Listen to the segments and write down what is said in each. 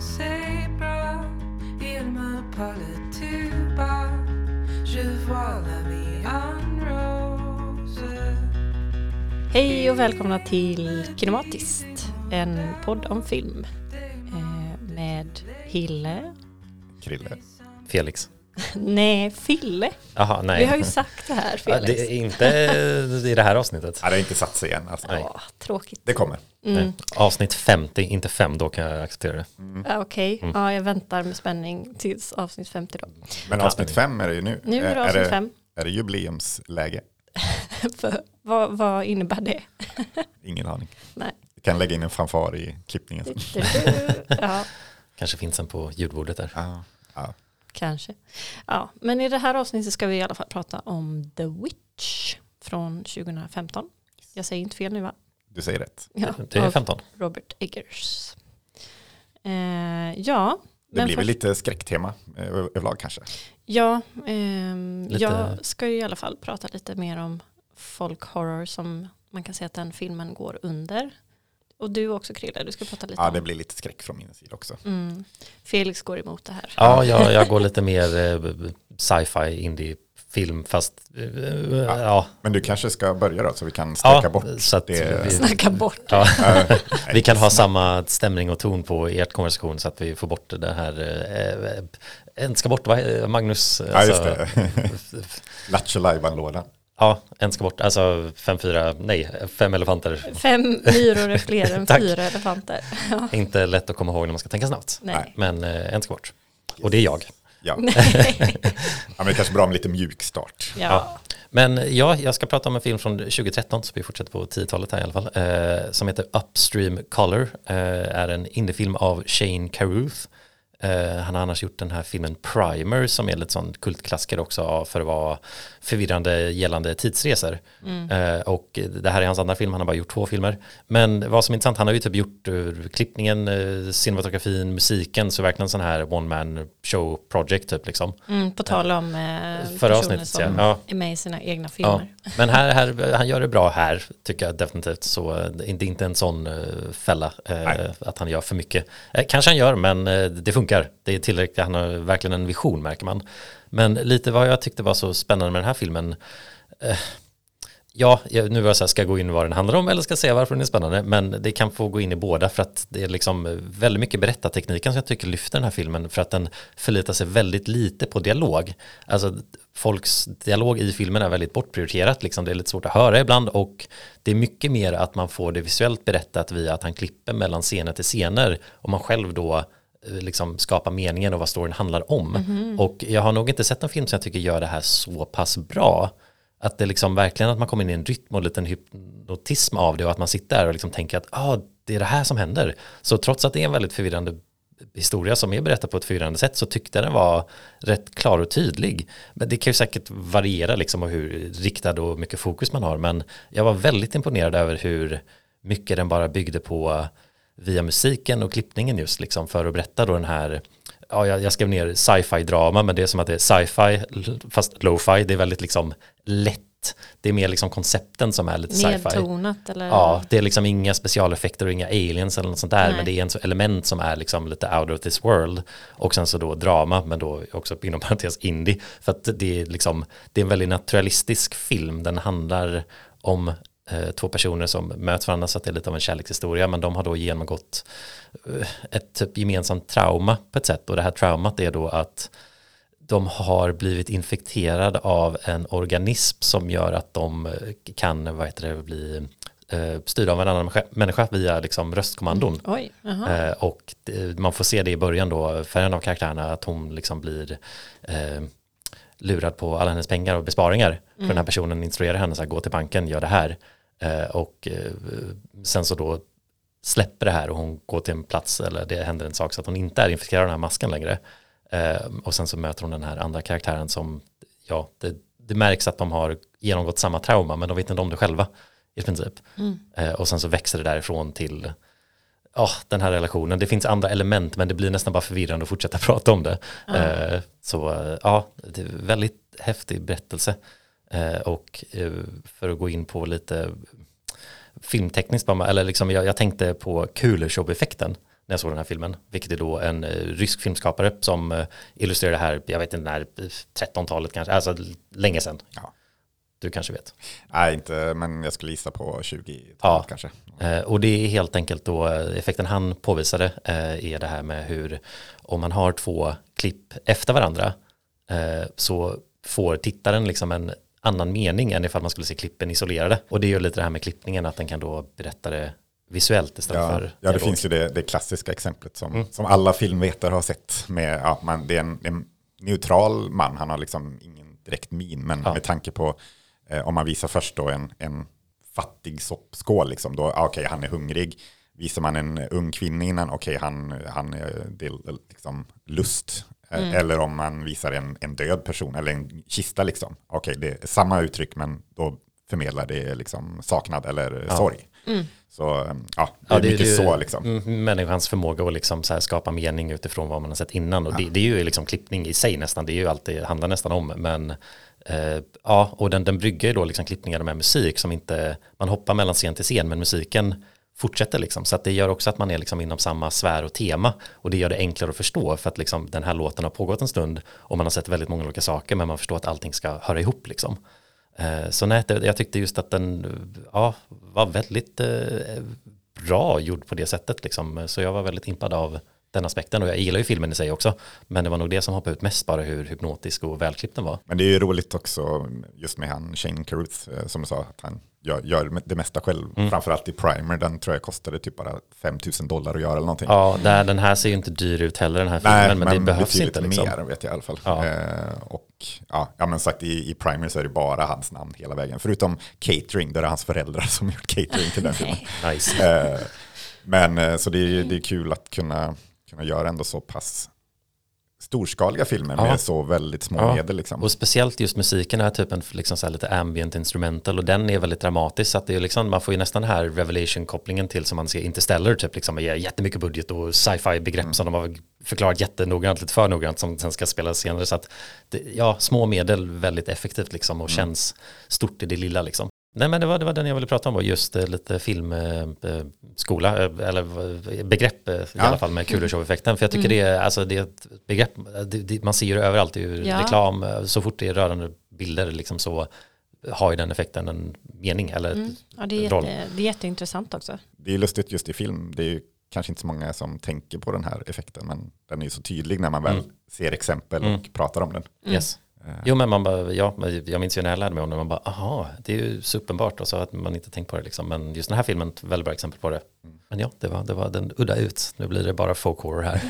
c'est bras, il me parlait tout bas. Je vois la vie en rose. Hej och välkomna till Kinematiskt, en podd om film eh, med Hille. Krille. Felix. Nej, Fille. Jaha, nej. Vi har ju sagt det här, Ja, Felix. det är inte i det här avsnittet. Ja, det har inte satt sig än. Alltså. Ja, tråkigt. Det kommer. Mm. Nej. Avsnitt 50, inte 5, då kan jag acceptera det. Ja, Okej, Mm. ja, jag väntar med spänning tills avsnitt 50 då. Men avsnitt fem är det ju nu. Nu är det Är- avsnitt det, fem. Är det jubileumsläge? För, vad, vad innebär det? Ingen aning. Nej. Vi kan lägga in en fanfar i klippningen. Ja, Kanske finns en på ljudbordet där. Ja, ja. Kanske. Ja, men i det här avsnittet ska vi i alla fall prata om The Witch från 2015. Jag säger inte fel nu va? Du säger rätt. Ja, Det är av 15. Robert Eggers. Eh, ja, Det blir väl lite skräcktema eh, överlag kanske. Ja, Lite- jag ska ju i alla fall prata lite mer om folk horror som man kan säga att den filmen går under. Och du också Krille, du ska prata lite Ja, om. det blir lite skräck från min sida också. Mm. Felix går emot det här. Ja, jag, jag går lite mer eh, sci-fi, indie-film, fast eh, ja. Men du kanske ska börja då så vi kan sträcka Ja, bort så att det. vi- Snacka bort. ja. Eh, Vi kan ha samma stämning och ton på ert konversation så att vi får bort det här. Eh, en ska bort, Magnus? Ja, just alltså, det. Lattjo lajban-lådan. Ja, en ska bort. Alltså fem, fyra, nej, fem elefanter. Fem myror är fler än fyra elefanter. Ja. Inte lätt att komma ihåg när man ska tänka snabbt. Nej. Men eh, en ska bort. Och det är jag. Ja. ja, men det är kanske bra med lite mjuk start. Ja. Men ja, jag ska prata om en film från 2013, så vi fortsätter på 10-talet här i alla fall, eh, som heter Upstream Color, eh, är en indiefilm av Shane Carruth. Eh, han har annars gjort den här filmen Primer som är lite sån kultklassiker också för att vara förvirrande gällande tidsresor. Eh, och det här är hans andra film, han har bara gjort två filmer. Men vad som är intressant, han har ju typ gjort uh, klippningen, uh, cinematografin, musiken, så verkligen sån här one man show project typ liksom. Mm, på tal om eh, Förra personer avsnittet, som ja. Ja. är med i sina egna Ja, filmer. men här, här, han gör det bra här, tycker jag definitivt. Så eh, det är inte en sån eh, fälla eh, att han gör för mycket. Eh, kanske han gör, men eh, det funkar. Det är tillräckligt, han har verkligen en vision märker man. Men lite vad jag tyckte var så spännande med den här filmen, eh, Ja, nu var jag så här, ska jag gå in vad den handlar om eller ska jag säga varför den är spännande? Men det kan få gå in i båda för att det är liksom eh, väldigt mycket berättartekniken som jag tycker lyfter den här filmen för att den förlitar sig väldigt lite på dialog. Alltså folks dialog i filmen är väldigt bortprioriterat, liksom det är lite svårt att höra ibland och det är mycket mer att man får det visuellt berättat via att han klipper mellan scener till scener och man själv då liksom skapar meningen och vad storyn handlar om. Och jag har nog inte sett en film som jag tycker gör det här så pass bra. Att det liksom verkligen att man kommer in i en rytm och en liten hypnotism av det och att man sitter där och liksom tänker att ah, det är det här som händer. Så trots att det är en väldigt förvirrande historia som är berättad på ett förvirrande sätt så tyckte jag den var rätt klar och tydlig. Men det kan ju säkert variera liksom och hur riktad och mycket fokus man har men jag var väldigt imponerad över hur mycket den bara byggde på via musiken och klippningen just liksom för att berätta då den här ja, jag, jag skrev ner sci-fi drama men det är som att det är sci-fi fast lo-fi det är väldigt liksom lätt det är mer liksom koncepten som är lite sci-fi Nedtonat eller? Ja, det är liksom inga specialeffekter och inga aliens eller något sånt där, Nej. men det är en element som är liksom lite out of this world. Och sen så då drama, men då också inom parentes indie. För att det är liksom, det är en väldigt naturalistisk film, den handlar om två personer som möts varandra så att det är lite av en kärlekshistoria, men de har då genomgått eh, ett typ gemensamt trauma på ett sätt. Och det här traumat är då att de har blivit infekterade av en organism som gör att de eh, kan vad heter det, bli eh, styrda av en annan människa- via liksom röstkommandon. Oj, jaha. Eh, och man får se det i början då för en av karaktärerna att hon liksom blir eh, lurad på alla hennes pengar och besparingar. För den här personen instruerar henne så här, gå till banken, gör det här. Eh, och eh, sen så då släpper det här och hon går till en plats eller det händer en sak så att hon inte är infekterad av den här masken längre. Eh, och sen så möter hon den här andra karaktären som, ja, det, det märks att de har genomgått samma trauma men de vet inte om det själva i princip. Eh, och sen så växer det därifrån till ja, den här relationen. Det finns andra element men det blir nästan bara förvirrande att fortsätta prata om det. Eh, så eh, ja, det är väldigt häftig berättelse. Eh, och för att gå in på lite filmtekniskt, eller liksom jag, jag tänkte på Kuleshov-effekten. när jag såg den här filmen, vilket är då en rysk filmskapare som illustrerar det här, jag vet inte när, 13-talet kanske, alltså länge sedan. Ja. Du kanske vet. Nej, inte, men jag skulle gissa på 20-talet Ja. kanske. Eh, och det är helt enkelt då eh, effekten han påvisade eh, är det här med hur om man har två klipp efter varandra så får tittaren liksom en annan mening än ifall man skulle se klippen isolerade. Och det gör lite det här med klippningen att den kan då berätta det visuellt istället Ja, för ja, det finns ju det, det klassiska exemplet som, Mm. som alla filmvetare har sett. Med, ja, man, det är en, en neutral man, han har liksom ingen direkt min, men Ja. med tanke på eh, om man visar först då en, en fattig soppskål, liksom, då, ah, okej, han är hungrig. Visar man en ung kvinna innan, okej, han, han är det är liksom lust. Eh, Eller om man visar en, en död person, eller en kista, liksom. okej, det är samma uttryck, men då förmedlar det liksom saknad eller sorg. Så eh, ja, det är mycket ju, så liksom. mm, Människans förmåga att liksom så här skapa mening utifrån vad man har sett innan. Och det, det är ju liksom klippning i sig nästan. Det är ju allt det handlar nästan om. Men eh, ja, och den, den brygger ju då liksom klippningar med musik som inte, man hoppar mellan scen till scen men musiken fortsätter liksom. Så att det gör också att man är liksom inom samma sfär och tema. Och det gör det enklare att förstå för att liksom den här låten har pågått en stund och man har sett väldigt många olika saker men man förstår att allting ska höra ihop liksom. Eh, Så nej, det- jag tyckte just att den ja, var väldigt eh, bra gjord på det sättet. Liksom. Så jag var väldigt impad av den aspekten och jag gillar ju filmen i sig också. Men det var nog det som hoppade ut mest bara hur hypnotisk och välklippt den var. Men det är ju roligt också just med han Shane Carruth eh, som du sa, att han gör, gör det mesta själv. Mm. Framförallt i Primer, den tror jag kostade typ bara 5 000 dollar att göra eller någonting. Ja, där, den här ser ju inte dyr ut heller den här filmen, men, det behövs inte. Liksom. mer vet jag i alla fall. Ja. Eh, och ja, ja, men sagt i, i Primer så är det bara hans namn hela vägen. Förutom catering, där är det hans föräldrar som gjort catering till den filmen. Nice. Eh, men eh, så det är, det är kul att kunna, kunna göra ändå så pass storskaliga filmer Ja. med så väldigt små Ja. medel. Liksom. Och speciellt just musiken är typ en liksom så lite ambient instrumental och den är väldigt dramatisk så att det är liksom, man får ju nästan den här revelation-kopplingen till som man ser Interstellar typ liksom med jättemycket budget och sci-fi begrepp som de har förklarat jättenoggrant, lite för noggrant som sen ska spelas senare så att det, ja, små medel väldigt effektivt liksom och känns stort i det lilla liksom. Nej men det var, det var den jag ville prata om just eh, lite filmskola eh, eller eh, begrepp eh, i Ja. alla fall med Kuleshov-effekten för jag tycker det, är, alltså, det är ett begrepp, det, det, man ser ju det överallt i Ja. reklam, så fort det är rörande bilder liksom så har ju den effekten en mening eller Mm. Ja, det, är roll. jätte, det är jätteintressant också. Det är lustigt just i film, det är ju kanske inte så många som tänker på den här effekten, men den är ju så tydlig när man väl Mm. ser exempel Mm. och pratar om den. Yes. Eh, Jo men man bara, ja, jag minns ju när jag lärde mig om det, man bara, aha, det är ju så uppenbart och så att man inte tänkt på det liksom. Men just den här filmen, ett väldigt bra exempel på det. Mm. Men ja, det var, det var den udda ut. Nu blir det bara folk horror här.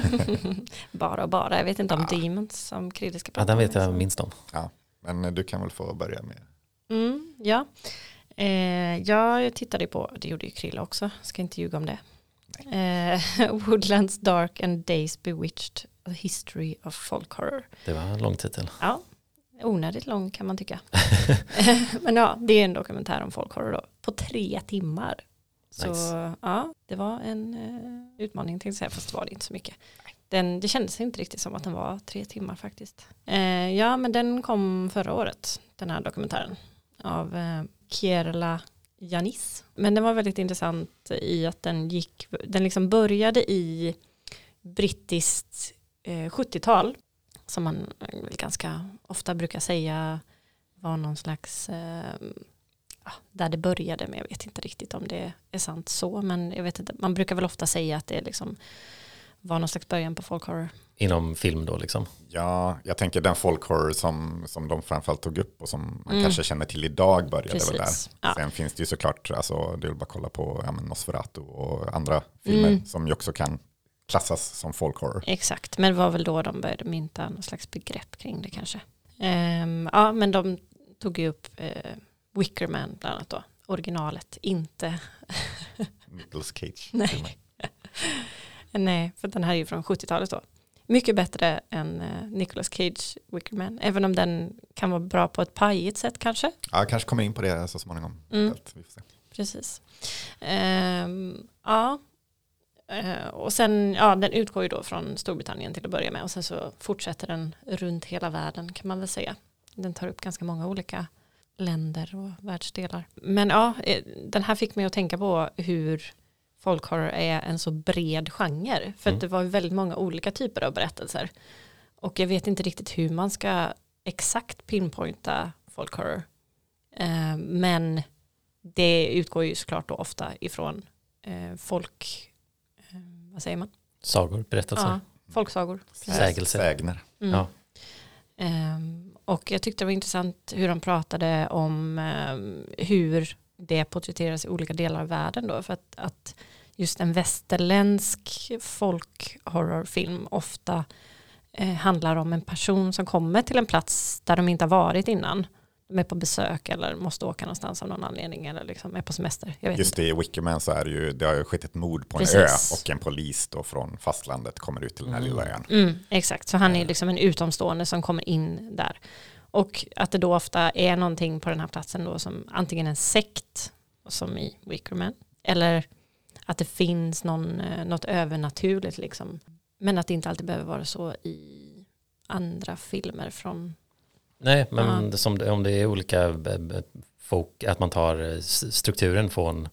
Bara och bara. Jag vet inte om Demons som Krille ska Ja, prata den om, vet jag minst om. Ja, men du kan väl få börja med. Mm, ja. Eh, ja, jag tittade på, det gjorde ju Krille också, ska inte ljuga om det. Eh, Woodlands Dark and Days Bewitched, A History of Folk Horror. Det var en lång titel. Ja, onödigt lång kan man tycka. Men ja, det är en dokumentär om folk horror då, på tre timmar. Så Nice. ja, det var en eh, utmaning tänkte jag säga, fast det var det inte så mycket. Den, det kändes inte riktigt som att den var tre timmar faktiskt. Eh, ja, men den kom förra året, den här dokumentären, av eh, Kierla Janis. Men den var väldigt intressant i att den gick, den liksom började i brittiskt eh, 70-tal som man ganska ofta brukar säga var någon slags eh, där det började men jag vet inte riktigt om det är sant så men jag vet inte, man brukar väl ofta säga att det liksom var någon slags början på folk horror. Inom film då liksom. Ja, jag tänker den folkhorror som, som de framförallt tog upp och som man Mm. kanske känner till idag började väl där. Precis. Ja. Sen finns det ju såklart, alltså, det är bara att kolla på ja, men Nosferatu och andra filmer Mm. som ju också kan klassas som folkhorror. Exakt, men det var väl då de började mynta någon slags begrepp kring det kanske. Ehm, ja, men de tog ju upp eh, Wickerman bland annat då, originalet, inte Nicolas Cage. Nej. Nej, för den här är ju från 70-talet då. Mycket bättre än eh, Nicolas Cage Wickerman. Även om den kan vara bra på ett pajigt sätt kanske. Ja, jag kanske kommer in på det så småningom. Mm. Precis. Ehm, ja. Eh, och sen, ja, den utgår ju då från Storbritannien till att börja med. Och sen så fortsätter den runt hela världen kan man väl säga. Den tar upp ganska många olika länder och världsdelar. Men ja, eh, den här fick mig att tänka på hur folkhorror är en så bred genre. För Mm. det var väldigt många olika typer av berättelser. Och jag vet inte riktigt hur man ska exakt pinpointa folkhorror. Eh, men det utgår ju såklart då ofta ifrån eh, folk, vad säger man? Sagor, berättelser. Ja, folksagor. Sägelser. Sägner. Mm. Ja. Ehm, och jag tyckte det var intressant hur de pratade om ehm, hur det porträtteras i olika delar av världen då. För att, att just en västerländsk folkhorrorfilm ofta eh, handlar om en person som kommer till en plats där de inte har varit innan. De är på besök eller måste åka någonstans av någon anledning eller liksom är på semester. Just inte. det, i Wickerman så är det ju, det har ju skett ett mord på en Precis. ö och en polis då från fastlandet kommer ut till den här lilla ön. Mm, exakt, så han är liksom en utomstående som kommer in där. Och att det då ofta är någonting på den här platsen då som antingen en sekt, som i Wickerman, eller att det finns någon, eh, något övernaturligt liksom. Men att det inte alltid behöver vara så i andra filmer från, Nej, men Ja. som, om det är olika eh, eh, folk, att man tar eh, strukturen från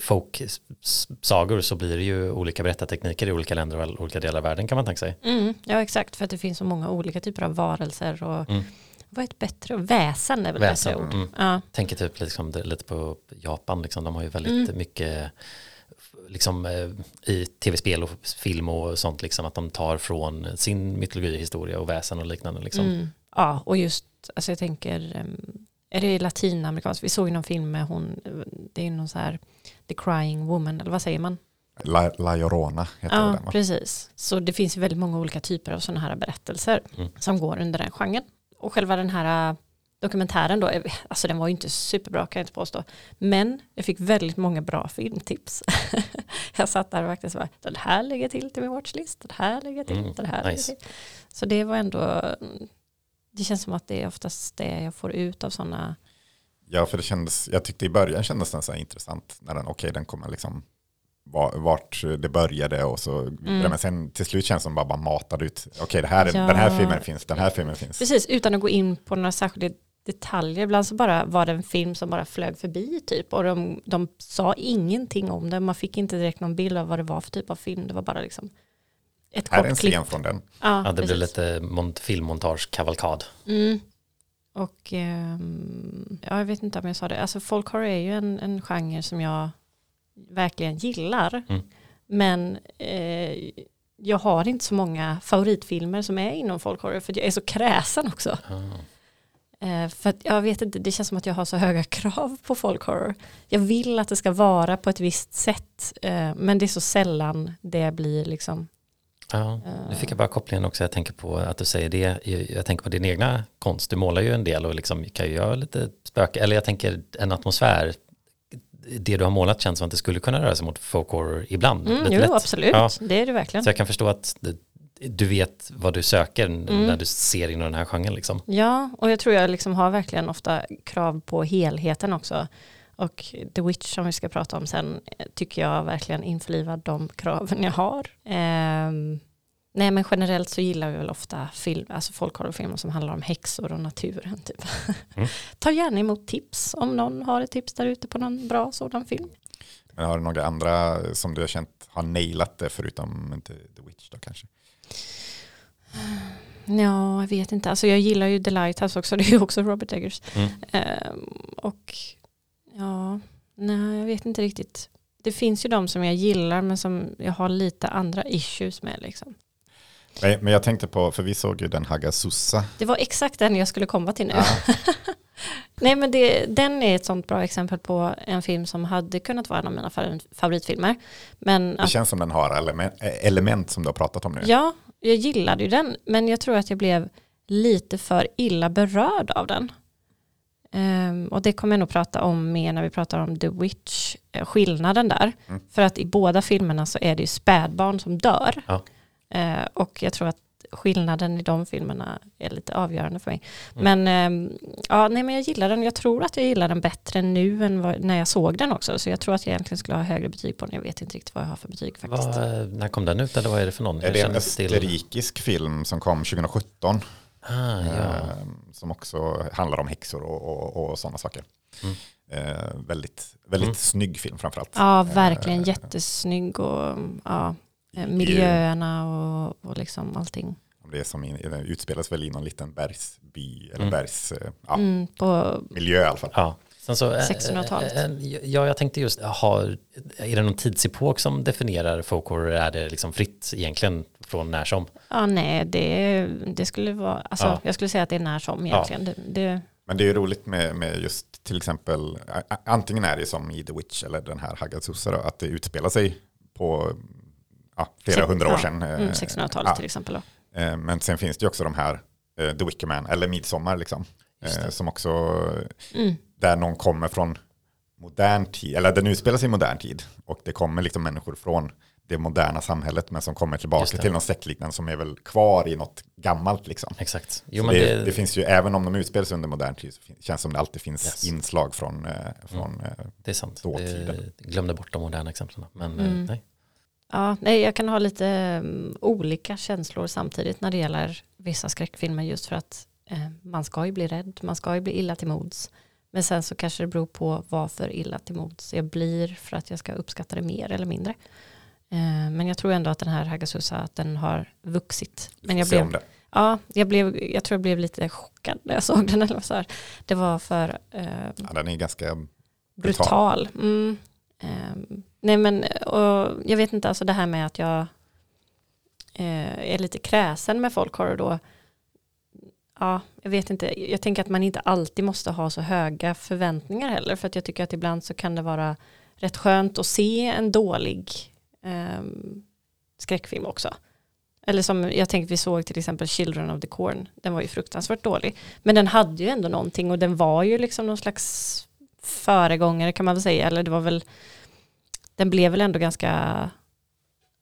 folksagor så blir det ju olika berättartekniker i olika länder och olika delar av världen kan man tänka sig. mm, ja exakt, för att det finns så många olika typer av varelser och Mm. vad är ett bättre? Väsen är väl Väsen, ord. mm. Ja. Tänker typ liksom lite på Japan, liksom, de har ju väldigt Mm. mycket liksom, eh, i tv-spel och film och sånt, liksom, att de tar från sin mytologi, historia och väsen och liknande. Liksom. Ja, och just, alltså jag tänker, em, är det latinamerikanskt? Vi såg ju någon film med hon, det är någon så här, The Crying Woman, eller vad säger man? La, La Llorona heter Ja, den va? precis. Så det finns ju väldigt många olika typer av sådana här berättelser Mm. som går under den genren. Och själva den här äh, dokumentären då, är- alltså den var ju inte superbra kan jag inte påstå. Men jag fick väldigt många bra filmtips. jag satt där och faktiskt bara, den här lägger jag till till min watchlist, den här lägger jag till, Mm, den här lägger nice. jag till. Så det var ändå, mm, det känns som att det är oftast det jag får ut av sådana, Ja, för det kändes, jag tyckte i början kändes den så intressant när den, okej, den kommer liksom va- vart det började och så vidare. Men sen till slut känns det som bara, bara matade ut, okej, det här, är- Ja. den här filmen finns, den här filmen finns. precis utan att gå in på några särskilda detaljer. Ibland så bara var det en film som bara flög förbi typ och de, de sa ingenting om det. Man fick inte direkt någon bild av vad det var för typ av film. Det var bara liksom ett Här är en kort scen från den. Ja, Ja, det blir lite mont- filmmontage-kavalkad. Mm. Och ehm, ja, jag vet inte om jag sa det. Alltså folkhorror är ju en, en genre som jag verkligen gillar. Mm. Men eh, jag har inte så många favoritfilmer som är inom folkhorror för jag är så kräsen också. Ah. Eh, för att jag vet inte, det känns som att jag har så höga krav på folkhorror. Jag vill att det ska vara på ett visst sätt, eh, men det är så sällan det blir liksom. Ja, nu fick jag bara kopplingen också, jag tänker på att du säger det, jag tänker på din egna konst, du målar ju en del och liksom kan ju göra lite spöke, eller jag tänker en atmosfär, det du har målat känns som att det skulle kunna röra sig mot folk horror ibland. Mm, lite jo, lätt. absolut, Ja. det är det verkligen. Så jag kan förstå att du- du vet vad du söker Mm. när du ser inom den här genren liksom. Ja, och jag tror jag liksom har verkligen ofta krav på helheten också. Och The Witch som vi ska prata om sen eh, tycker jag verkligen införlivar de kraven jag har. Ehm, nej men generellt så gillar vi väl ofta film, alltså folkhorrorfilmer som handlar om häxor och naturen. Typ. Mm. Ta gärna emot tips om någon har ett tips där ute på någon bra sådan film. Men har du några andra som du har känt har nailat det förutom inte The Witch då kanske? Ja, jag vet inte. Alltså jag gillar ju The Lighthouse också, det är ju också Robert Eggers. Mm. Ehm, och ja, nej jag vet inte riktigt. Det finns ju de som jag gillar men som jag har lite andra issues med liksom. Nej, men jag tänkte på, för vi såg ju den Hagasusa. Det var exakt den jag skulle komma till nu. Ja. Nej men det, den är ett sånt bra exempel på en film som hade kunnat vara en av mina fa- favoritfilmer. Men Det att, känns som den har element, element som du har pratat om nu. ja, jag gillade ju den men jag tror att jag blev lite för illa berörd av den. Ehm, och det kommer jag nog prata om mer när vi pratar om The Witch, eh, skillnaden där. Mm. För att i båda filmerna så är det ju spädbarn som dör. Ja. Eh, och jag tror att skillnaden i de filmerna är lite avgörande för mig. Mm. Men, ehm, ja, nej, men jag gillar den. Jag tror att jag gillar den bättre nu än vad, när jag såg den också. Så jag tror att jag egentligen skulle ha högre betyg på den. Jag vet inte riktigt vad jag har för betyg faktiskt. Vad, när kom den ut eller vad är det för någon? Är Jag det en österrikisk film som kom 2017? Ah, ja. eh, Som också handlar om häxor och, och, och sådana saker. Mm. Eh, väldigt väldigt Mm. snygg film framförallt. Ja, verkligen Eh, jättesnygg och ja, miljöerna och, och liksom allting. Det som i, det utspelas väl i någon liten bergsby eller Mm. bergs, eh, ja, Mm, på, miljö i alla fall. Ja. Sen så, eh, 1600-talet. eh, eh, Ja, jag tänkte just, har, är det någon tidsepok som definierar folk horror? Är det liksom fritt egentligen från när som? ja nej, det, det skulle vara, alltså Ja. jag skulle säga att det är när som egentligen. Det, det, Men det är ju roligt med, med just till exempel, antingen är det som i The Witch eller den här Haggazusa då, att det utspelar sig på ja, flera Sex- hundra år ja, sedan. mm, 1600-talet ja. till exempel. Då. Men sen finns det ju också de här The Wicker Man, eller Midsommar liksom. Som också, Mm. Där någon kommer från modern tid, eller den utspelar sig i modern tid. Och det kommer liksom människor från det moderna samhället men som kommer tillbaka till någon sektliknande som är väl kvar i något gammalt liksom. Exakt. Jo, det, det, det, finns ju, även om de utspelar sig under modern tid, så känns det som det alltid finns Yes. inslag från, eh, från eh, det är sant. dåtiden. Det, glömde bort de moderna exemplen. Men eh, Mm. nej. Ja, nej, jag kan ha lite um, olika känslor samtidigt när det gäller vissa skräckfilmer just för att eh, man ska ju bli rädd, man ska ju bli illa till mods. Men sen så kanske det beror på vad för illa till mods jag blir för att jag ska uppskatta det mer eller mindre. Eh, men jag tror ändå att den här Hagasusa, att den har vuxit. Men jag blev, ja, jag, blev, jag tror jag blev lite chockad när jag såg den. Eller så här. Det var för eh, Ja, den är ganska, brutal. Mm. Ehm, nej men, och jag vet inte, alltså det här med att jag eh, är lite kräsen med folk horror då. Ja, jag vet inte. Jag tänker att man inte alltid måste ha så höga förväntningar heller. För att jag tycker att ibland så kan det vara rätt skönt att se en dålig eh, skräckfilm också. Eller som jag tänkte vi såg till exempel Children of the Corn. Den var ju fruktansvärt dålig. Men den hade ju ändå någonting och den var ju liksom någon slags föregångare kan man väl säga. Eller det var väl, den blev väl ändå ganska,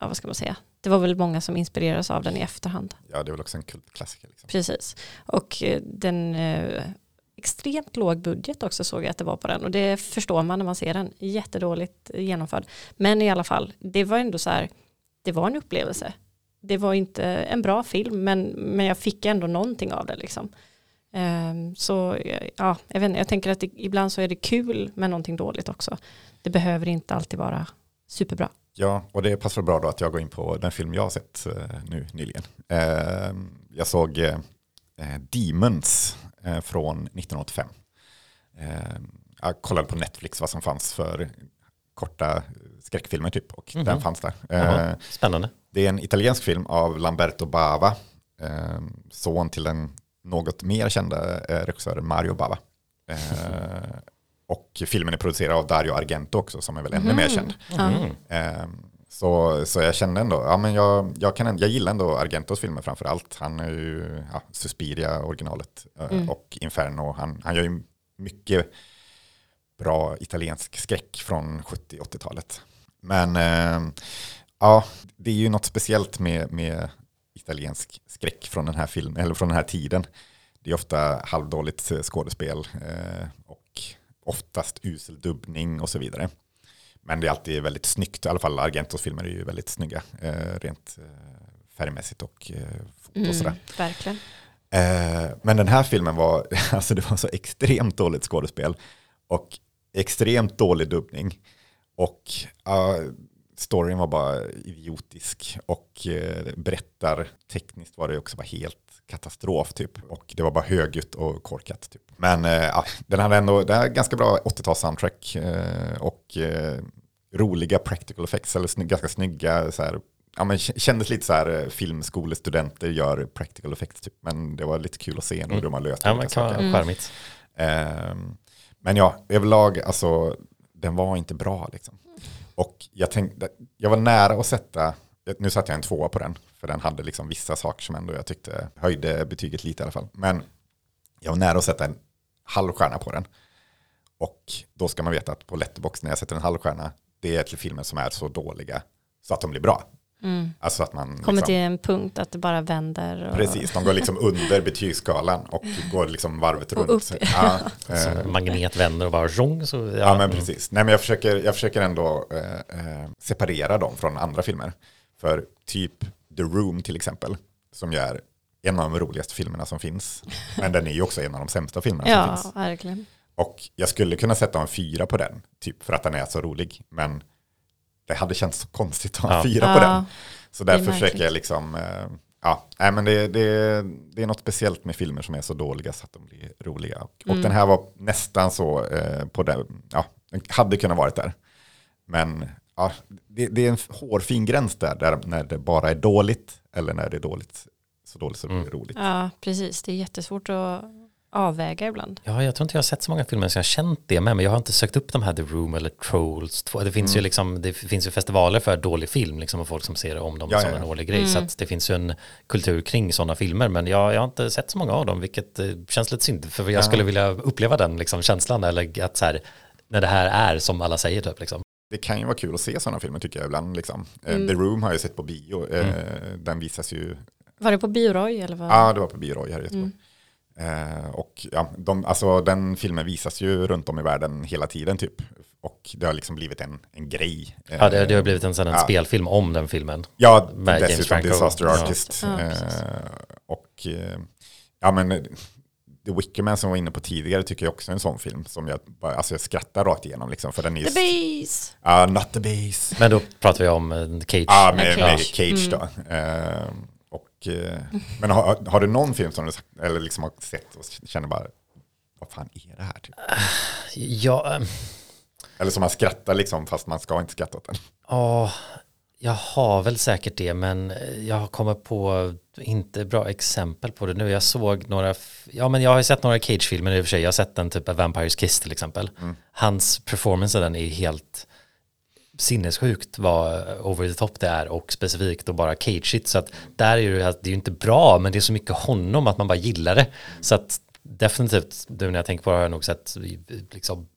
ja vad ska man säga. Det var väl många som inspirerades av den i efterhand. ja det är väl också en kultklassiker. Liksom. Precis. Och eh, den eh, extremt låg budget också såg jag att det var på den. Och det förstår man när man ser den. Jättedåligt genomförd. Men i alla fall, det var ändå så här, det var en upplevelse. Det var inte en bra film, men, men jag fick ändå någonting av det liksom. Ehm, så ja, jag, vet jag tänker att det, ibland så är det kul med någonting dåligt också. Det behöver inte alltid vara superbra. Ja, och det passar bra då att jag går in på den film jag har sett eh, nu nyligen. Eh, jag såg eh, Demons från 1985. Eh, jag kollade på Netflix vad som fanns för korta skräckfilmer typ och Mhm. den fanns där. Jaha, Spännande. det är en italiensk film av Lamberto Bava, son till den något mer kända regissören Mario Bava. Eh, och filmen är producerad av Dario Argento också som är väl ännu mer känd. Mm. Eh, så, så jag kände ändå, ja men jag, jag, kan, jag gillar ändå Argentos filmer framför allt. Han är ju ja, Suspiria originalet eh, Mm. och Inferno. Han, han gör ju mycket bra italiensk skräck från 70-80-talet. Men eh, ja, det är ju något speciellt med, med italiensk skräck från den här filmen, eller från den här tiden. Det är ofta halvdåligt skådespel eh, oftast usel dubbning och så vidare. Men det är alltid väldigt snyggt, i alla fall Argentos filmer är ju väldigt snygga, eh, rent eh, färgmässigt och eh, foto och sådär. Mm, verkligen. Men den här filmen var, alltså det var så extremt dåligt skådespel och extremt dålig dubbning. Och ja, storyn var bara idiotisk och eh, berättar tekniskt var det också bara helt katastrof typ. Och det var bara högljutt och korkat typ. Men eh, ja, den hade ändå, det här är ganska bra 80-tals soundtrack eh, och eh, roliga practical effects, eller sny- ganska snygga så här, ja, men kändes lite så här filmskolestudenter gör practical effects typ. Men det var lite kul att se ändå hur de har löst Ja, men kan saker. Mm. Ehm, men ja, överlag, alltså, den var inte bra liksom. Och jag tänkte, jag var nära att sätta, nu satte jag en tvåa på den, för den hade liksom vissa saker som ändå jag tyckte höjde betyget lite i alla fall. Men jag var nära att sätta en halv stjärna på den. Och då ska man veta att på Letterboxd när jag sätter en halv stjärna, det är till filmer som är så dåliga så att de blir bra. Mm. Alltså att man Kommer liksom, till en punkt att det bara vänder. Och, Precis, de går liksom under betygsskalan och går liksom varvet Och runt. upp. Ja, Så eh, magnet vänder och bara zhong. Så, ja, Ja, men mm. precis. Nej, men jag försöker, jag försöker ändå eh, eh, separera dem från andra filmer. För typ The Room till exempel, som ju är en av de roligaste filmerna som finns. Men den är ju också en av de sämsta filmerna som Ja, finns. verkligen. Och jag skulle kunna sätta en fyra på den, typ för att den är så rolig. Men det hade känts så konstigt att ha en Ja. fyra på Ja, den. Så därför försöker jag liksom, eh, ja, nej men det, det, det är något speciellt med filmer som är så dåliga så att de blir roliga. Och, och Mm. den här var nästan så eh, på den, ja, den hade kunnat varit där. Men ja, det, det är en hårfin gräns där, där, när det bara är dåligt eller när det är dåligt, så dåligt så det blir Mm. roligt. Ja, precis. Det är jättesvårt att avväga ibland. Ja, jag tror inte jag har sett så många filmer så jag har känt det med, men jag har inte sökt upp de här The Room eller Trolls 2. Det finns ju Mm. liksom, det finns ju festivaler för dålig film liksom och folk som ser om dem Ja, som ja, en årlig grej. Mm. Så att det finns ju en kultur kring sådana filmer, men jag, jag har inte sett så många av dem, vilket eh, känns lite synd, för jag Ja. skulle vilja uppleva den liksom, känslan, eller att så här, när det här är som alla säger typ liksom. Det kan ju vara kul att se sådana filmer tycker jag ibland. Liksom. Eh, Mm. The Room har jag sett på bio. Eh, Mm. Den visas ju, Var det på Bioroy eller vad? ja det var på bio här i Göteborg. Mm. Eh, och ja, de, alltså, den filmen visas ju runt om i världen hela tiden typ. Och det har liksom blivit en, en grej. Ja, det, det har blivit en, sån, en Ja. spelfilm om den filmen. Ja, med James dessutom Franco. Disaster. Artist. Ja, eh, och ja men The Wicker Man som jag var inne på tidigare tycker jag också är en sån film som jag, bara, alltså jag skrattar rakt igenom liksom. För den är The Bees! Ja, Not the Base. Men då pratar vi om eh, Cage. Ja, med, med Cage. Cage då. Eh, och, eh, men har, har du någon film som du sagt, eller liksom har sett och känner bara, vad fan är det här? Typ? Ja, eh, Eller som man skrattar liksom, fast man ska inte skratta åt den. Ja, jag har väl säkert det, men jag kommer på inte bra exempel på det nu. Jag såg några, ja men jag har ju sett några Cage-filmer i och för sig. Jag har sett den typ av Vampires Kiss till exempel. Hans performance i den är helt sinnessjukt vad over the top det är och specifikt och bara cageigt. Så att där är det, det är ju inte bra, men det är så mycket honom att man bara gillar det. Så att definitivt, nu när jag tänker på det har jag nog sett liksom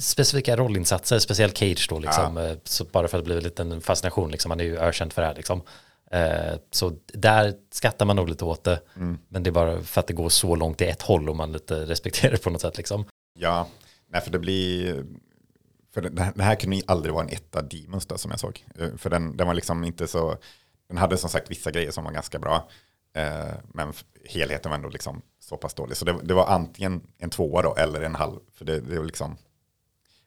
specifika rollinsatser, speciellt Cage då liksom, eh, så bara för att det blir en liten fascination, liksom, han är ju ökänd för det här liksom. Eh, Så där skrattar man nog lite åt det, men det är bara för att det går så långt i ett håll och man lite respekterar det på något sätt liksom. Ja, nej för det blir, för den den här kunde ju aldrig vara en etta Demons då, som jag såg. Eh, För den, den var liksom inte så, den hade som sagt vissa grejer som var ganska bra. Eh, Men helheten var ändå liksom så pass dålig. Så det, det var antingen en tvåa då, eller en halv. För det, det var liksom,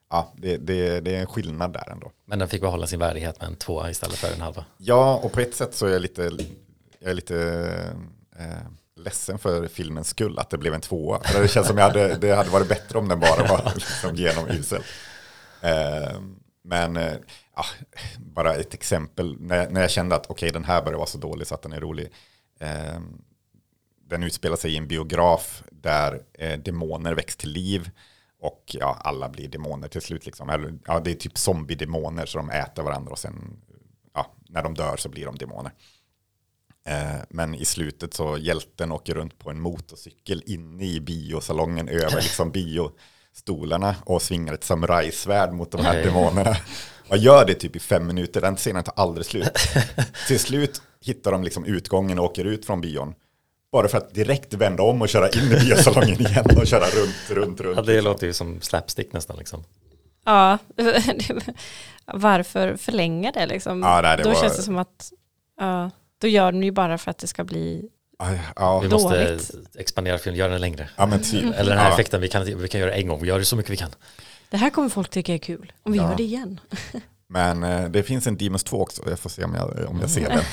ja, det, det, det är en skillnad där ändå. Men den fick behålla sin värdighet med en tvåa istället för en halva. Ja, och på ett sätt så är jag lite, jag är lite eh, ledsen för filmens skull att det blev en tvåa. För det känns som jag hade, det hade varit bättre om den bara var liksom genomusel. Eh, men eh, bara ett exempel, när, när jag kände att okej den här börjar vara så dålig så att den är rolig. Eh, den utspelar sig i en biograf där eh, demoner väcks till liv. Och ja, alla blir demoner till slut. Liksom. Eller, ja, det är typ zombie-demoner så de äter varandra och sen ja, när de dör så blir de demoner. Eh, men i slutet så hjälten åker runt på en motorcykel inne i biosalongen över liksom biostolarna och svingar ett samurajsvärd mot de här demonerna. Och gör det typ i fem minuter, den scenen tar aldrig slut. Till slut hittar de liksom utgången och åker ut från bion. Bara för att direkt vända om och köra in i biosalongen igen och köra runt, runt, runt. Ja, det liksom. låter ju som slapstick nästan liksom. Ja, varför förlänga det liksom? Ja, nej, det då var- känns det som att, ja, då gör den ju bara för att det ska bli, Ja, Vi måste Dåligt. expandera filmen, göra den längre. ja, men typ. Eller den här ja. effekten, vi kan, vi kan göra en gång, vi gör det så mycket vi kan. det här kommer folk tycka är kul, om vi Ja. gör det igen. Men eh, det finns en Demons 2 också, jag får se om jag, om jag ser den.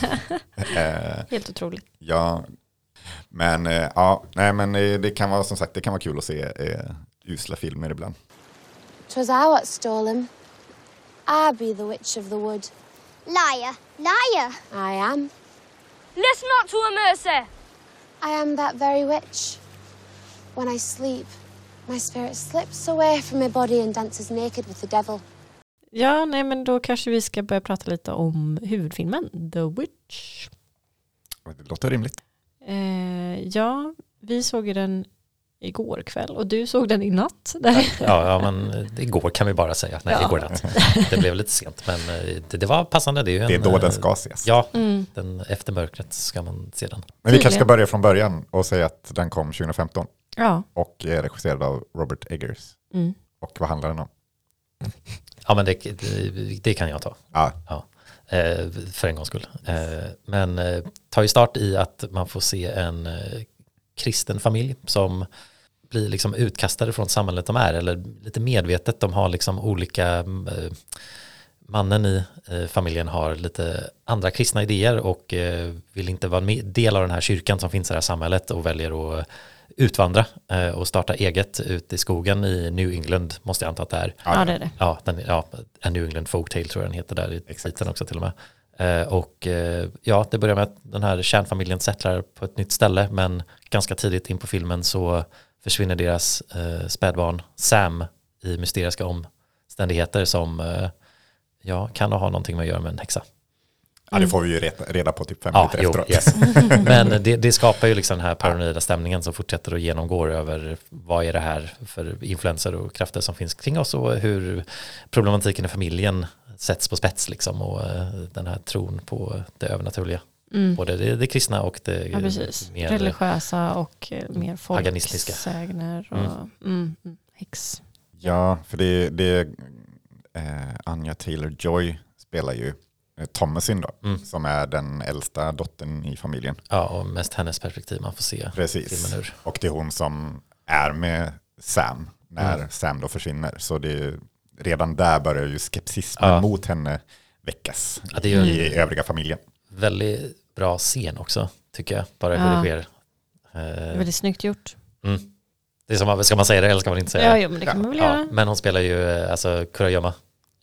eh, Helt otroligt. ja, men eh, ja, nej men eh, det kan vara som sagt, det kan vara kul att se eh, usla filmer ibland. 'Twas I what stole him. I be the witch of the wood. Liar, liar. I am. Listen not to her, Mercy. I am that very witch. When I sleep, my spirit slips away from my body and dances naked with the devil. Ja, nej men då kanske vi ska börja prata lite om huvudfilmen, The Witch. Det låter rimligt. Eh, ja, vi såg ju den igår kväll och du såg den i natt. Ja, ja men igår kan vi bara säga. Nej, Ja. igår natt. Det blev lite sent, men eh, det, det var passande. Det är, ju en, Det är då eh, den ska ses. Ja, Mm. den, efter mörkret ska man se den. Men vi kanske ska börja från början och säga att den kom 2015 Ja. och är regisserad av Robert Eggers. Mm. Och vad handlar den om? Ja, men det, det, det kan jag ta. Ja, Ja, Eh, för en gångs skull. Eh, men eh, tar ju start i att man får se en eh, kristen familj som blir liksom utkastade från samhället de är eller lite medvetet de har liksom olika eh, mannen i eh, familjen har lite andra kristna idéer och eh, vill inte vara en del av den här kyrkan som finns i det här samhället och väljer att utvandra eh, och starta eget ute i skogen i New England måste jag anta att det är. Ja, det är det. Ja, den, ja New England Folktale tror jag den heter där i titeln också till och med. Eh, och eh, ja, det börjar med att den här kärnfamiljen settlar på ett nytt ställe men ganska tidigt in på filmen så försvinner deras eh, spädbarn Sam i mysteriska omständigheter som eh, ja, kan ha någonting med att göra med en häxa. Ja, det får vi ju reda, på typ fem Ja, minuter jo, efteråt. yes. Men det, det skapar ju liksom den här paranoida stämningen som fortsätter och genomgår över vad är det här för influenser och krafter som finns kring oss och hur problematiken i familjen sätts på spets liksom och eh, den här tron på det övernaturliga. Mm. Både det, det kristna och det Ja, precis. mer Religiösa och eh, mer folksägner och Mm. mm. Mm, häx. Ja, för det, det eh, Anja Taylor-Joy spelar ju Thomasin då, Mm. som är den äldsta dottern i familjen. Ja, och mest hennes perspektiv man får se Precis. Och det är hon som är med Sam när Mm. Sam då försvinner. Så det är, redan där börjar ju skepsismen Ja. mot henne väckas Ja, det är ju i övriga familjen. Väldigt bra scen också, tycker jag, bara hur Ja. det sker. Eh, väldigt snyggt gjort. mm. Det är som, ska man säga det eller ska man inte säga Ja, det? jo, men det kan man väl Ja, göra. men hon spelar ju eh, alltså Kurayama.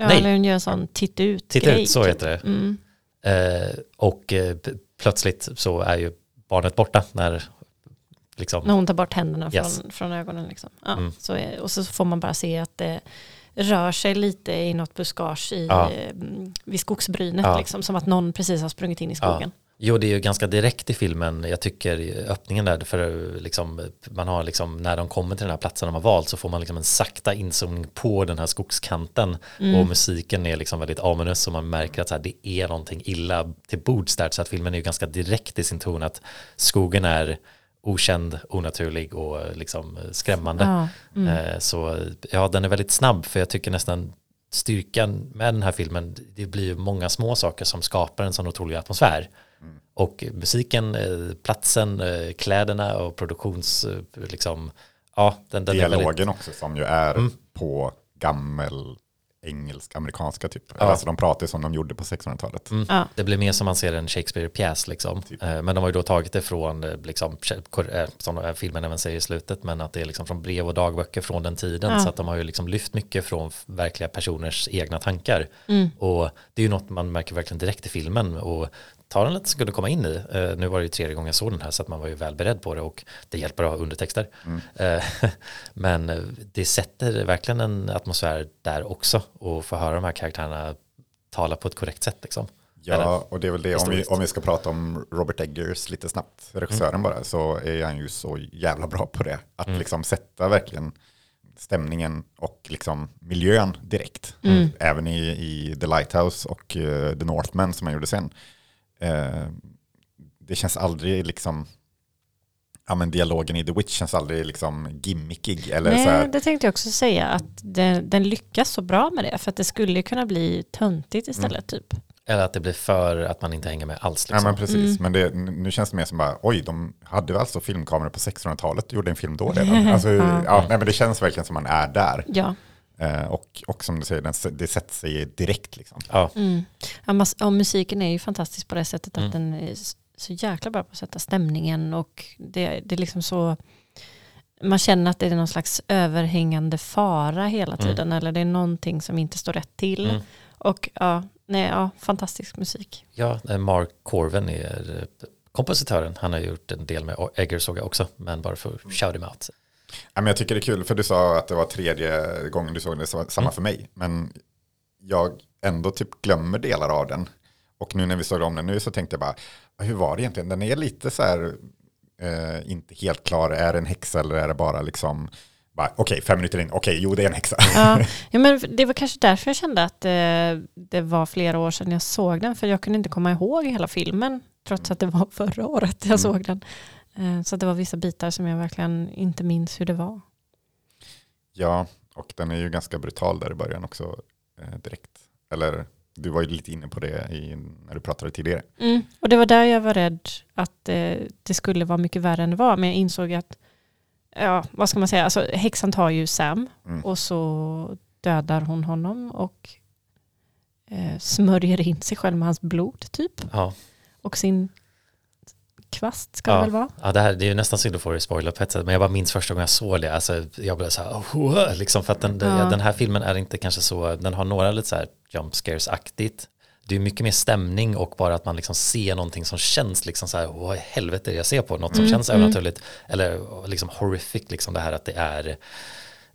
Ja, nej. eller hon gör en sån titt ut grej, ut, så typ. heter det. Mm. Eh, och eh, plötsligt så är ju barnet borta när liksom, När hon tar bort händerna Yes. från, från ögonen. Liksom. Ja, Mm. så är, och så får man bara se att det rör sig lite i något buskage i, Ja. eh, vid skogsbrynet. Ja. Liksom, som att någon precis har sprungit in i Ja. Jo, det är ju ganska direkt i filmen. Jag tycker öppningen där, för liksom, man har liksom, när de kommer till den här platsen de har valt så får man liksom en sakta inzoomning på den här skogskanten Mm. och musiken är liksom väldigt ominous och man märker att så här, det är någonting illa till bords där så att filmen är ju ganska direkt i sin ton att skogen är okänd, onaturlig och liksom skrämmande. Ja. Mm. Eh, Så ja, den är väldigt snabb för jag tycker nästan styrkan med den här filmen, det blir ju många små saker som skapar en sån otrolig atmosfär. Och musiken, eh, platsen, eh, kläderna och produktions, eh, liksom, ja, den, den Dialogen väldigt, också som ju är Mm. på gammel engelsk, amerikanska typ. Ja. Alltså de pratar som de gjorde på 1600-talet. mm, Ja. det blir mer som man ser en Shakespeare-pjäs liksom. Typ. Men de har ju då tagit det från, liksom, som filmen även säger i slutet, men att det är liksom från brev och dagböcker från den tiden. Ja. Så att de har ju liksom lyft mycket från verkliga personers egna tankar. Mm. Och det är ju något man märker verkligen direkt i filmen och tar den lite sekund att komma in i. Eh, nu var det ju tredje gången jag såg den här så att man var ju väl beredd på det och det hjälper att ha undertexter. Eh, men eh, det sätter verkligen en atmosfär där också och få höra de här karaktärerna tala på ett korrekt sätt liksom. Ja, och det är väl det, om vi, om vi ska prata om Robert Eggers lite snabbt, regissören Mm. bara, så är han ju så jävla bra på det. Att Mm. liksom sätta verkligen stämningen och liksom miljön direkt. Mm. Även i, i The Lighthouse och eh, The Northman som han gjorde sen. Eh, det känns aldrig liksom, ja men dialogen i The Witch känns aldrig liksom gimmickig. Eller så Nej, här, det tänkte jag också säga att den, den lyckas så bra med det. För att det skulle ju kunna bli töntigt istället typ. Eller att det blir för att man inte hänger med alls. Ja Liksom. men precis, men det, nu känns det mer som bara, oj, de hade väl alltså filmkameror på 1600-talet och gjorde en film då redan. Alltså, Ja. ja, nej, men det känns verkligen som man är där. Ja. Eh, och, och som du säger, det sätter sig direkt liksom. Ja, Mm. Ja, musiken är ju fantastisk på det sättet att Mm. den är så jäkla bra på att sätta stämningen och det, det är liksom så man känner att det är någon slags överhängande fara hela Mm. tiden eller det är någonting som inte står rätt till. Mm. Och ja, nej, ja, fantastisk musik. ja eh, Mark Corven är eh, kompositören. Han har gjort en del med Egger såg jag också, men bara för shout him out. Ja, men jag tycker det är kul, för du sa att det var tredje gången du såg det, så samma Mm. för mig. Men jag ändå typ glömmer delar av den. Och nu när vi såg om den nu så tänkte jag bara, hur var det egentligen? Den är lite så här, eh, inte helt klar, är det en häxa eller är det bara liksom, bara, okej, fem minuter in, okej, jo det är en häxa. Ja, ja, men det var kanske därför jag kände att eh, det var flera år sedan jag såg den för jag kunde inte komma ihåg hela filmen trots att det var förra året jag Mm. såg den. Eh, så det var vissa bitar som jag verkligen inte minns hur det var. Ja, och den är ju ganska brutal där i början också eh, direkt. Eller du var ju lite inne på det i, när du pratade tidigare. Mm. Och det var där jag var rädd att eh, det skulle vara mycket värre än det var. Men jag insåg att ja, vad ska man säga, alltså häxan tar ju Sam Mm. och så dödar hon honom och eh, smörjer in sig själv med hans blod typ. Ja. Och sin kvast ska Ja. det väl vara. Ja, det, här, det är ju nästan synd att få det spoiler på ett sätt, men jag bara minns första gången jag såg det, alltså, jag blev så här, oh, liksom, för att den, Ja. den här filmen är inte kanske så, den har några lite så här jump scares-aktigt, det är mycket mer stämning och bara att man liksom ser någonting som känns liksom så här, vad i helvete är det jag ser på, något som Mm, känns mm. övernaturligt, eller liksom horrific, liksom det här att det är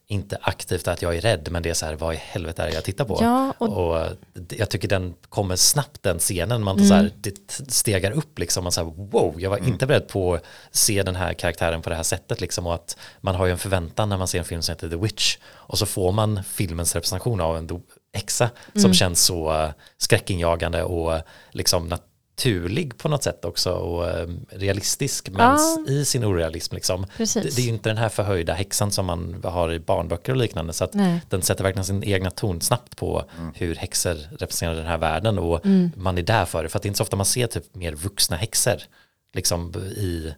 inte aktivt att jag är rädd, men det är så här, vad i helvete är det jag tittar på? Ja, och Och jag tycker den kommer snabbt den scenen, man Mm. så här, det stegar upp liksom, man så här, wow, jag var inte beredd på att se den här karaktären på det här sättet liksom och att man har ju en förväntan när man ser en film som heter The Witch och så får man filmens representation av en do- häxa som Mm. känns så uh, skräckinjagande och liksom naturlig på något sätt också och eh, realistisk men Ja. i sin orealism liksom. Det, det är ju inte den här förhöjda häxan som man har i barnböcker och liknande så att Nej. den sätter verkligen sin egna ton snabbt på hur häxor representerar den här världen och Mm. man är där för det. För att det är inte så ofta man ser typ mer vuxna häxor liksom i,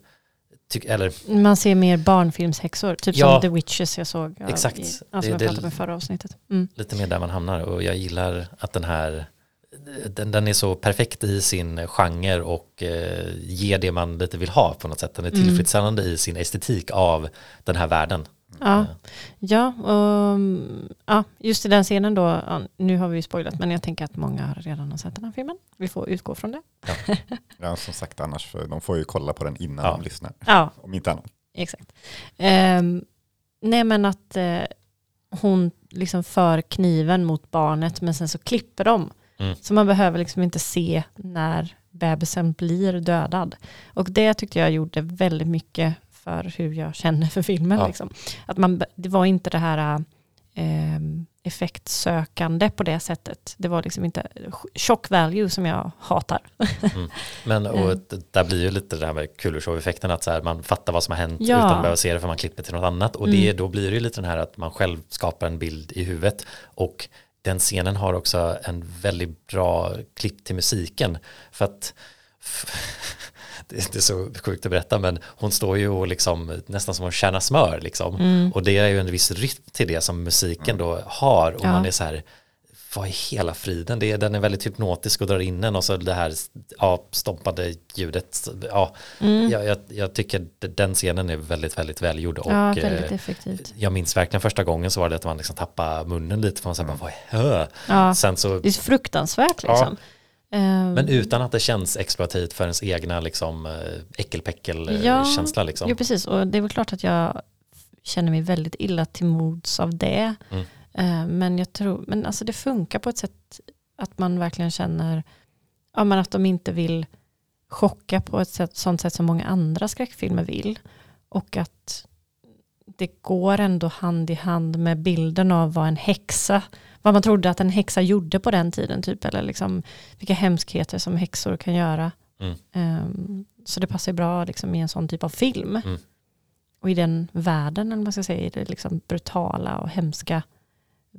ty, eller Man ser mer barnfilmshäxor, typ Ja. som The Witches jag såg. Exakt. I, Det- ja, som jag det- pratade om i förra avsnittet. Mm. lite mer där man hamnar och jag gillar att den här den, den är så perfekt i sin genre och eh, ger det man lite vill ha på något sätt. Den är Mm. tillfredsställande i sin estetik av den här världen. Ja, Eh, ja, och, mm, ja, just i den scenen då, ja, nu har vi ju spoilat, men jag tänker att många redan har sett den här filmen. Vi får utgå från det. Ja, som sagt annars, för de får ju kolla på den innan Ja. de lyssnar. Ja, Om inte annat. exakt. Ehm, nej men att eh, hon liksom för kniven mot barnet men sen så klipper de. Mm. Så man behöver liksom inte se när bebisen blir dödad. Och det tyckte jag gjorde väldigt mycket för hur jag känner för filmen. Ja. Liksom. Att man, det var inte det här eh, effektsökande på det sättet. Det var liksom inte shock value som jag hatar. Men och Mm. där blir ju lite det här med kullershow-effekten att så här, man fattar vad som har hänt Ja. utan att behöva se det för man klipper till något annat och det, Mm. då blir det ju lite den här att man själv skapar en bild i huvudet och den scenen har också en väldigt bra klipp till musiken för att det är så sjukt att berätta men hon står ju och liksom nästan som hon tjänar smör liksom Mm. och det är ju en viss rytm till det som musiken då har och Ja. man är så här vad i hela friden, det är, den är väldigt hypnotisk och drar in en och så det här ja, stompade ljudet. Ja, Mm. jag, jag, jag tycker den scenen är väldigt, väldigt välgjord. Och, ja, eh, väldigt effektivt. jag minns verkligen första gången så var det att man liksom tappade munnen lite för man sa bara vad? Ja. Sen så, Det är fruktansvärt Ja. liksom. Ehm, men utan att det känns exploativt för ens egna liksom eh, äckelpäckel Ja, liksom. Jo, precis. Och det är väl klart att jag känner mig väldigt illa till mods av det. Mm. Eh, Men jag tror, men alltså det funkar på ett sätt att man verkligen känner ja, men att de inte vill chocka på ett sätt, sånt sätt som många andra skräckfilmer vill. Och att det går ändå hand i hand med bilden av vad en häxa, vad man trodde att en häxa gjorde på den tiden, typ, eller liksom vilka hemskheter som häxor kan göra. Mm. Ehm, så det passar ju bra liksom, i en sån typ av film. Mm. Och i den världen, eller vad man ska säga, i det liksom brutala och hemska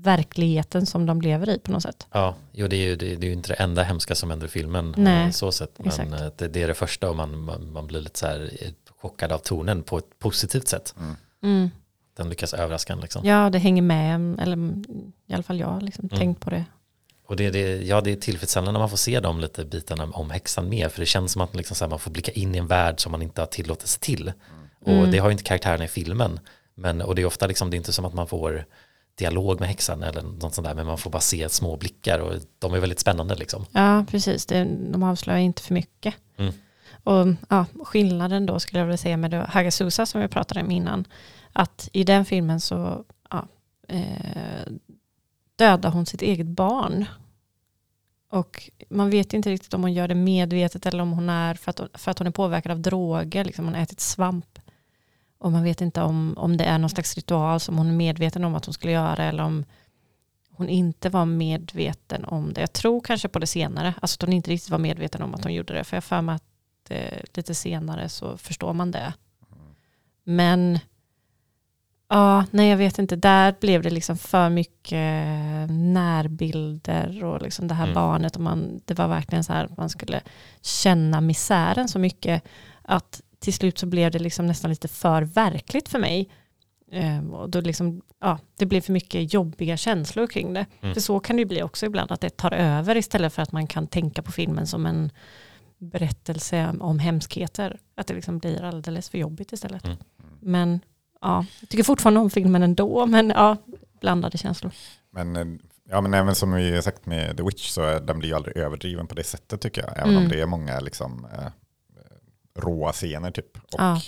verkligheten som de lever i på något sätt. Ja, jo, det är ju det, det är ju inte det enda hemska som händer i filmen. Nej, eh, så sätt. Men eh, det, det är det första och man, man, man blir lite så här eh, chockad av tonen på ett positivt sätt. Mm. Den lyckas överraska en liksom. Ja, det hänger med, eller i alla fall jag har liksom Mm. tänkt på det. Och det, det, ja, det är tillfredsställande när man får se de lite bitarna om häxan med. För det känns som att liksom så här, man får blicka in i en värld som man inte har tillåtelse till. Och Mm. det har ju inte karaktärerna i filmen. Men, och det är ofta liksom, det är inte som att man får dialog med häxan eller något sånt där. Men man får bara se små blickar och de är väldigt spännande liksom. Ja, precis. De avslöjar inte för mycket. Mm. Och ja, skillnaden då skulle jag vilja säga med Hagasusa som vi pratade om innan. Att i den filmen så ja, eh, dödar hon sitt eget barn. Och man vet inte riktigt om hon gör det medvetet eller om hon är för att, för att hon är påverkad av droger. Liksom hon har ätit svamp. Och man vet inte om, om det är någon slags ritual som hon är medveten om att hon skulle göra eller om hon inte var medveten om det. Jag tror kanske på det senare, alltså att hon inte riktigt var medveten om att hon gjorde det. För jag för mig att eh, lite senare så förstår man det. Men ja, nej jag vet inte, där blev det liksom för mycket närbilder och liksom det här Mm. barnet. Och man, det var verkligen så här att man skulle känna misären så mycket att till slut så blev det liksom nästan lite för verkligt för mig. Ehm, och då liksom, ja, det blev för mycket jobbiga känslor kring det. Mm. För så kan det ju bli också ibland, att det tar över istället för att man kan tänka på filmen som en berättelse om hemskheter. Att det liksom blir alldeles för jobbigt istället. Mm. Men ja, jag tycker fortfarande om filmen ändå, men ja, blandade känslor. Men, eh, ja, men även som vi har sagt med The Witch så är, den blir ju aldrig överdriven på det sättet tycker jag. Även Mm. om det är många liksom, eh, råa scener typ. Och, Ja.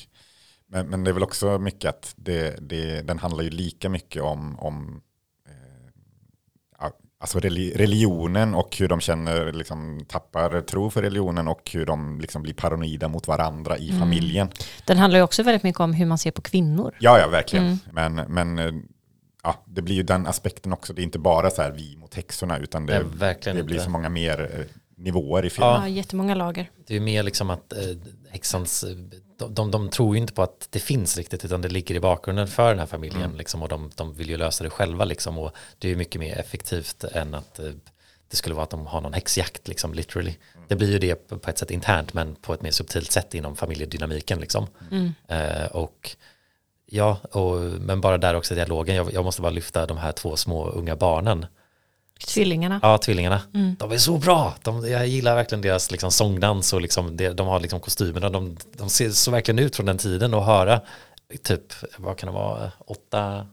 men, men det är väl också mycket att det, det, den handlar ju lika mycket om, om eh, alltså reli- religionen och hur de känner, liksom, tappar tro för religionen och hur de liksom, blir paranoida mot varandra i Mm. familjen. Den handlar ju också väldigt mycket om hur man ser på kvinnor. Ja, ja, verkligen. Mm. Men, men eh, ja, det blir ju den aspekten också. Det är inte bara så här vi mot häxorna, utan det, Nej, verkligen det blir så många mer eh, nivåer i filmen. Ja, jättemånga lager. Det är mer liksom att eh, häxans, eh, de, de, de tror ju inte på att det finns riktigt utan det ligger i bakgrunden för den här familjen Mm. liksom, och de, de vill ju lösa det själva liksom, och det är ju mycket mer effektivt än att eh, det skulle vara att de har någon häxjakt liksom literally. Mm. Det blir ju det på på ett sätt internt men på ett mer subtilt sätt inom familjedynamiken liksom. Mm. Eh, och ja, och, men bara där också dialogen, jag, jag måste bara lyfta de här två små unga barnen. Tvillingarna. Ja, tvillingarna. Mm. De är så bra. De, jag gillar verkligen deras liksom, sångdans och liksom, det, de har liksom kostymerna. De, de ser så verkligen ut från den tiden och höra typ, vad kan det vara, åtta,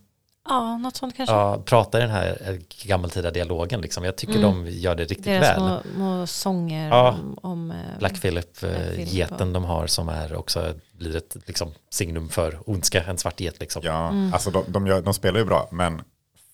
Ja, något sånt kanske. ja, prata i den här eh, gammeltida dialogen. Liksom. Jag tycker Mm. de gör det riktigt Deras väl. små, små sånger Ja. om, om eh, Black Phillip, eh, geten de har som är också blir ett liksom, signum för ondska, en svart get liksom. Ja, Mm. alltså de, de, gör, de spelar ju bra, men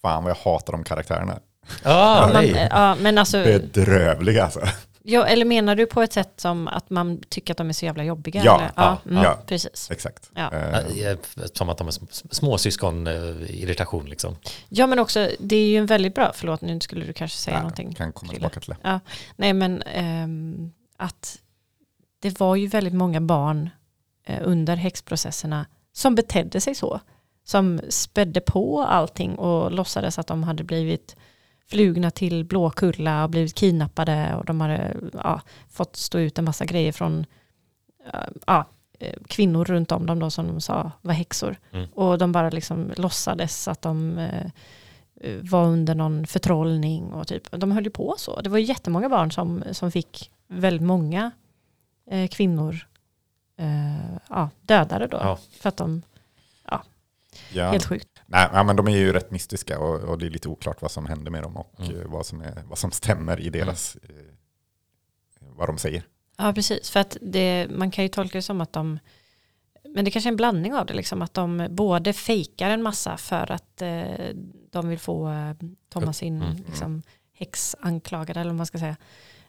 fan vad jag hatar de karaktärerna. Ah, man, ja, men alltså, Bedrövliga alltså. ja, eller menar du på ett sätt som att man tycker att de är så jävla jobbiga? Ja, eller? ja, mm, ja. precis. Exakt. Ja. Eh, Eh, Som att de är sm- småsyskon, eh, irritation liksom. Ja, men också, det är ju en väldigt bra, förlåt nu skulle du kanske säga nej, någonting. kan komma tillbaka till det. Ja, nej men ehm, att det var ju väldigt många barn eh, under häxprocesserna som betedde sig så. Som spädde på allting och låtsades att de hade blivit flugna till Blåkulla och blivit kidnappade och de hade ja, fått stå ut en massa grejer från eh, ja, eh, kvinnor runt om dem då som de sa var häxor. Mm. Och de bara liksom låtsades att de eh, eh, var under någon förtrollning och typ, de höll ju på så. Det var jättemånga barn som, som fick väldigt många eh, kvinnor eh, ja, dödade då. Ja. För att de, Ja. helt sjukt. Nej, men de är ju rätt mystiska och, och det är lite oklart vad som händer med dem och Mm. eh, vad, som är, vad som stämmer i deras, eh, vad de säger. Ja, precis. För att det, man kan ju tolka det som att de, men det kanske är en blandning av det, liksom, att de både fejkar en massa för att eh, de vill få eh, Thomas in Mm. liksom, häxanklagad, eller vad man ska säga.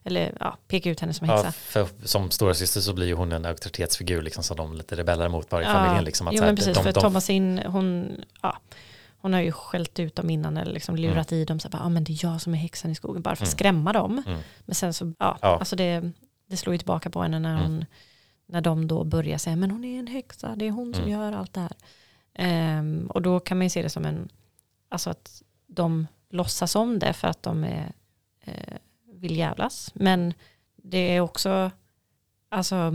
Eller ja, peka ut henne som Ja, häxa. för, som stora syster så blir ju hon en auktoritetsfigur liksom, som de lite rebeller mot bara i Ja, familjen. Liksom, att jo här, men precis, de, för de, Thomasin, hon, ja, hon har ju skällt ut dem innan eller liksom lurat i dem, så ja ah, men det är jag som är häxan i skogen, bara för att Mm. skrämma dem. Mm. Men sen så, ja, Ja. alltså det, det slår ju tillbaka på henne när, Mm. hon, när de då börjar säga, men hon är en häxa, det är hon som Mm. gör allt det här. Ehm, och då kan man ju se det som en, alltså att de låtsas om det för att de är, eh, vill jävlas. Men det är också, alltså,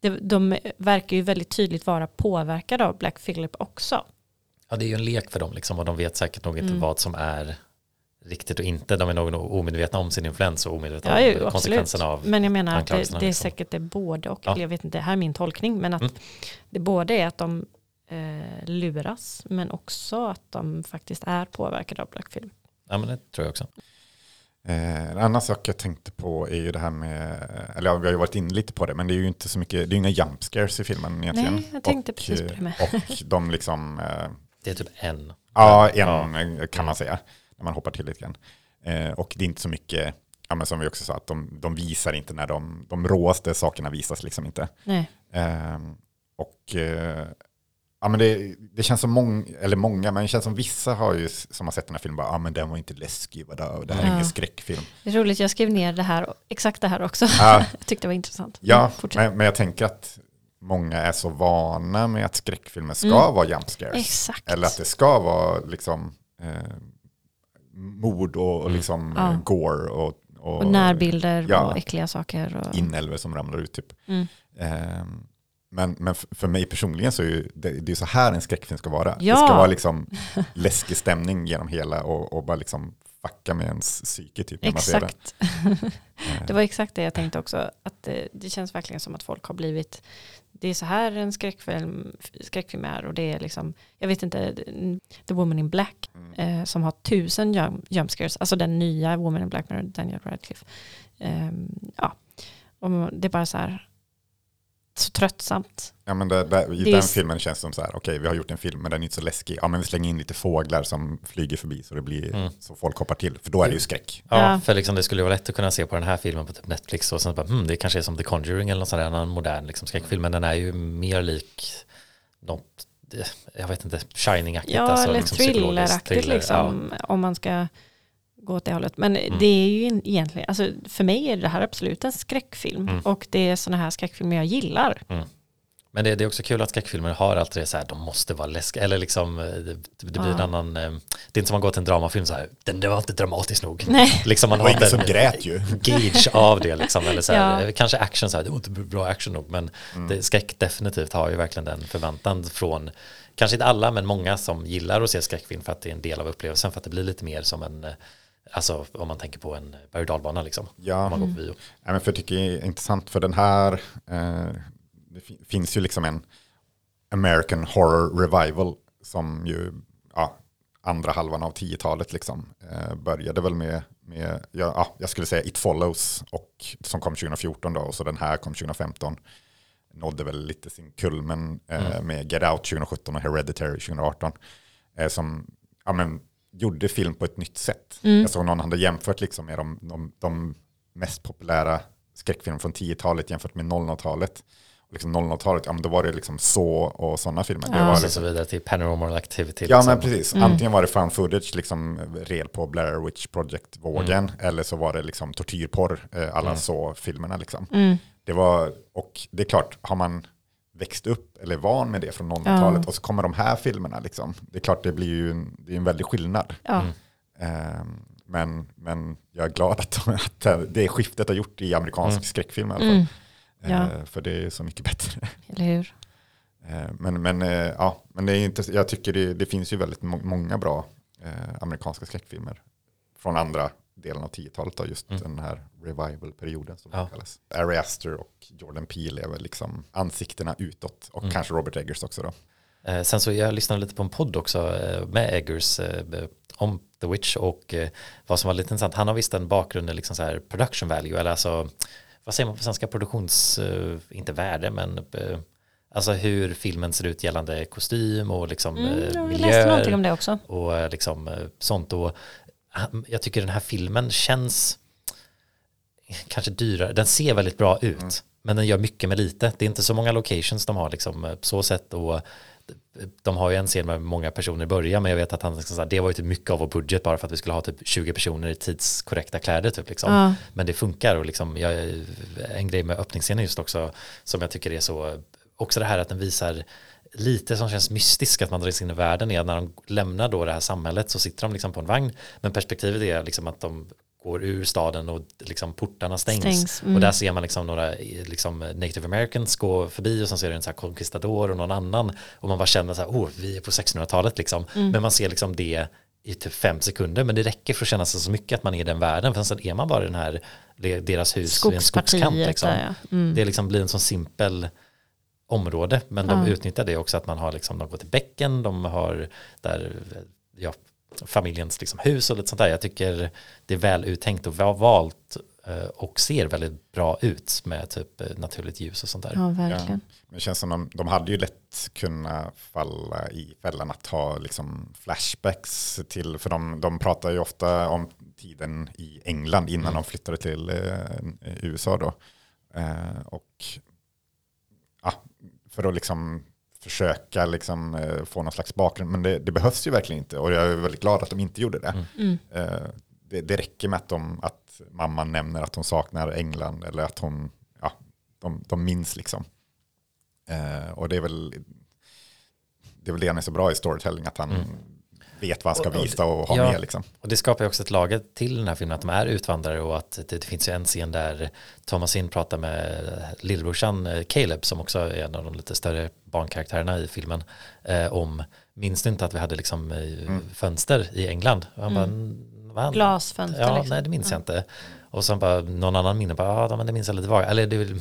det, de verkar ju väldigt tydligt vara påverkade av Black Phillip också. ja, det är ju en lek för dem liksom, och de vet säkert nog inte Mm. vad som är riktigt och inte. De är nog omedvetna om sin influens och omedvetna Ja, om konsekvenserna av Men jag menar att det, det är liksom. säkert det både och, Ja. jag vet inte, det här är min tolkning, men att Mm. det både är att de eh, luras, men också att de faktiskt är påverkade av Black Phillip. Ja, men det tror jag också. Eh, en annan sak jag tänkte på är ju det här med, eller ja, vi har ju varit inne lite på det, men det är ju inte så mycket, det är inga jump scares i filmen egentligen. Nej, jag tänkte och, precis på det med. Och de liksom, eh, Det är typ en. ja, en Ja. eh, kan man säga, när man hoppar till lite grann. Eh, och det är inte så mycket, ja, men som vi också sa, att de, de visar inte när de, de råaste sakerna visas liksom inte. Nej. Ehm, och eh, ja, men det, det känns som många, eller många, men det känns som vissa har ju, som har sett den här filmen, bara, ja men den var inte läskig, vadå? det här är Ja. ingen skräckfilm. Det är roligt, jag skrev ner det här, exakt det här också. Ja. jag tyckte det var intressant. Ja, Mm, men, men jag tänker att många är så vana med att skräckfilmer ska Mm. vara jump scares. Exakt. Eller att det ska vara liksom eh, mord och, och liksom Ja. eh, gore och, och, och närbilder ja. och äckliga saker. Och, inälvor som ramlar ut typ. Mm. Ehm, Men, men för mig personligen så är ju, det, det är så här en skräckfilm ska vara. Ja. Det ska vara liksom läskig stämning genom hela och, och bara liksom fucka med ens psyke typ när man ser. Exakt. det var exakt det jag tänkte också. Att det, det känns verkligen som att folk har blivit, det är så här en skräckfilm, skräckfilm är och det är liksom, jag vet inte, The Woman in Black eh, som har tusen jump, jump scares, alltså den nya Woman in Black med Daniel Radcliffe. Ehm, ja, och det är bara så här, så tröttsamt. Ja, men det, det, I Det den filmen känns det som så här, okej vi har gjort en film men den är inte så läskig. Ja men vi slänger in lite fåglar som flyger förbi så det blir Mm. så folk hoppar till. För då är det ju skräck. Ja, Ja. för liksom det skulle vara lätt att kunna se på den här filmen på typ Netflix och sen bara, hmm, det kanske är som The Conjuring eller någon sån där annan modern liksom, skräckfilm, men den är ju mer lik något, det- jag vet inte, Shining-aktigt. Ja, alltså, eller liksom thrilleraktigt thriller, liksom, om man ska gå åt det hållet. Men Mm. det är ju egentligen, alltså för mig är det här absolut en skräckfilm Mm. och det är sådana här skräckfilmer jag gillar. Ja. Men det, det är också kul att skräckfilmer har alltid det så här, de måste vara läskiga, eller liksom, eh, det, det blir en Ja. annan, eh, det är inte som man går till en dramafilm så här, den det var inte dramatisk nog. Nej. Liksom man Det var har ingen inte som en grät ju. gauge av det liksom, eller så här, Ja. eh, kanske action så här, det var inte bra action nog, men Mm. det, skräck definitivt har ju verkligen den förväntan från, kanske inte alla, men många som gillar att se skräckfilm för att det är en del av upplevelsen, för att det blir lite mer som en, alltså om man tänker på en berg och dalbana liksom, Ja. om man går på bio. Ja, men för jag tycker det är intressant för den här, eh, det fi- finns ju liksom en American Horror Revival som ju, ja, andra halvan av 10-talet liksom, eh, började väl med, med ja, ja, jag skulle säga It Follows, och, som kom 2014 då, och så den här kom 2015. Nådde väl lite sin kulmen eh, med Get Out 2017 och Hereditary 2018. Eh, som ja, men, gjorde film på ett nytt sätt. Jag såg någon hade jämfört liksom med de, de, de mest populära skräckfilmer från 10-talet jämfört med 00-talet. Och liksom 00-talet, ja men då var det liksom så och sådana filmer. Det Ja. var Och liksom, så vidare till Paranormal Activity. ja liksom. men precis, antingen var det found footage, liksom red på Blair Witch Project-vågen, eller så var det liksom tortyrporr, eh, alla så-filmerna liksom. Mm. Det var, och det är klart, har man växt upp eller är van med det från 00-talet Ja. och så kommer de här filmerna, liksom, det är klart det blir ju en, det är en väldig skillnad. Ja. Ehm, men, men jag är glad att, att det skiftet har gjort i amerikansk Mm. skräckfilm i alla fall. Mm. Ja. Eh, för det är så mycket bättre. Eller hur? Eh, men, men, eh, ja, men det är inte, jag tycker det, det finns ju väldigt må- många bra eh, amerikanska skräckfilmer från andra delen av 10-talet, då, just Mm. den här revival-perioden som Ja. det kallas. Ari Aster och Jordan Peele är väl liksom ansiktena utåt och Mm. kanske Robert Eggers också då. Eh, sen så jag lyssnade lite på en podd också eh, med Eggers eh, om The Witch och eh, vad som var lite intressant, han har visst en bakgrund i liksom så här production value, eller alltså vad säger man på svenska, produktions, eh, inte värde, men eh, alltså hur filmen ser ut gällande kostym och liksom Mm, eh, miljöer någonting om det också. och eh, liksom eh, sånt och jag tycker den här filmen känns kanske dyrare, den ser väldigt bra ut men den gör mycket med lite, det är inte så många locations de har liksom eh, så sett och de har ju en scen med många personer i början men jag vet att han liksom, det var ju typ mycket av vår budget bara för att vi skulle ha typ 20 personer i tidskorrekta kläder typ liksom. Ja. Men det funkar och liksom, jag, en grej med öppningsscenen just också som jag tycker är så, också det här att den visar lite som känns mystiskt att man dras in i världen är att när de lämnar då det här samhället så sitter de liksom på en vagn men perspektivet är liksom att de går ur staden och liksom portarna stängs, Stängs, mm. och där ser man liksom några liksom native americans gå förbi och sen är det en så här conquistador och någon annan och man bara känner så här, oh vi är på 1600-talet liksom Mm. men man ser liksom det i typ fem sekunder men det räcker för att känna sig så mycket att man är i den världen för sen är man bara i den här deras hus i en skogskant liksom. där ja. Mm. Det liksom blir en sån simpel område men de Ja. utnyttjar det också att man har liksom, de går till bäcken, de har där, ja, familjens liksom hus och lite sånt där. Jag tycker det är väl uttänkt och väl valt eh, och ser väldigt bra ut med typ eh, naturligt ljus och sånt där. ja, verkligen. Men det känns som de, de hade ju lätt kunnat falla i fällan att ha liksom flashbacks till, för de, de pratar ju ofta om tiden i England innan de flyttade till eh, USA då. Eh, och ja, för att liksom försöka liksom, eh, få någon slags bakgrund, men det, det behövs ju verkligen inte och jag är väldigt glad att de inte gjorde det. Mm. Eh, det, det räcker med att, de, att mamman nämner att hon saknar England eller att hon, ja, de, de minns liksom. Eh, och det är väl det är väl det han är så bra i storytelling, att han vet vad han ska Och- och- visa och ha ja. med liksom. Och det skapar ju också ett lager till den här filmen att de är utvandrare och att det, det finns ju en scen där Thomasin pratar med lillebrorsan eh, Caleb som också är en av de lite större barnkaraktärerna i filmen eh, om minns du inte att vi hade liksom eh, fönster i England? Och han bara, "Va?" Glasfönster Ja, liksom. nej det minns jag inte. Och sen bara någon annan minne, bara, ja men det minns jag lite var. Eller det är, väl-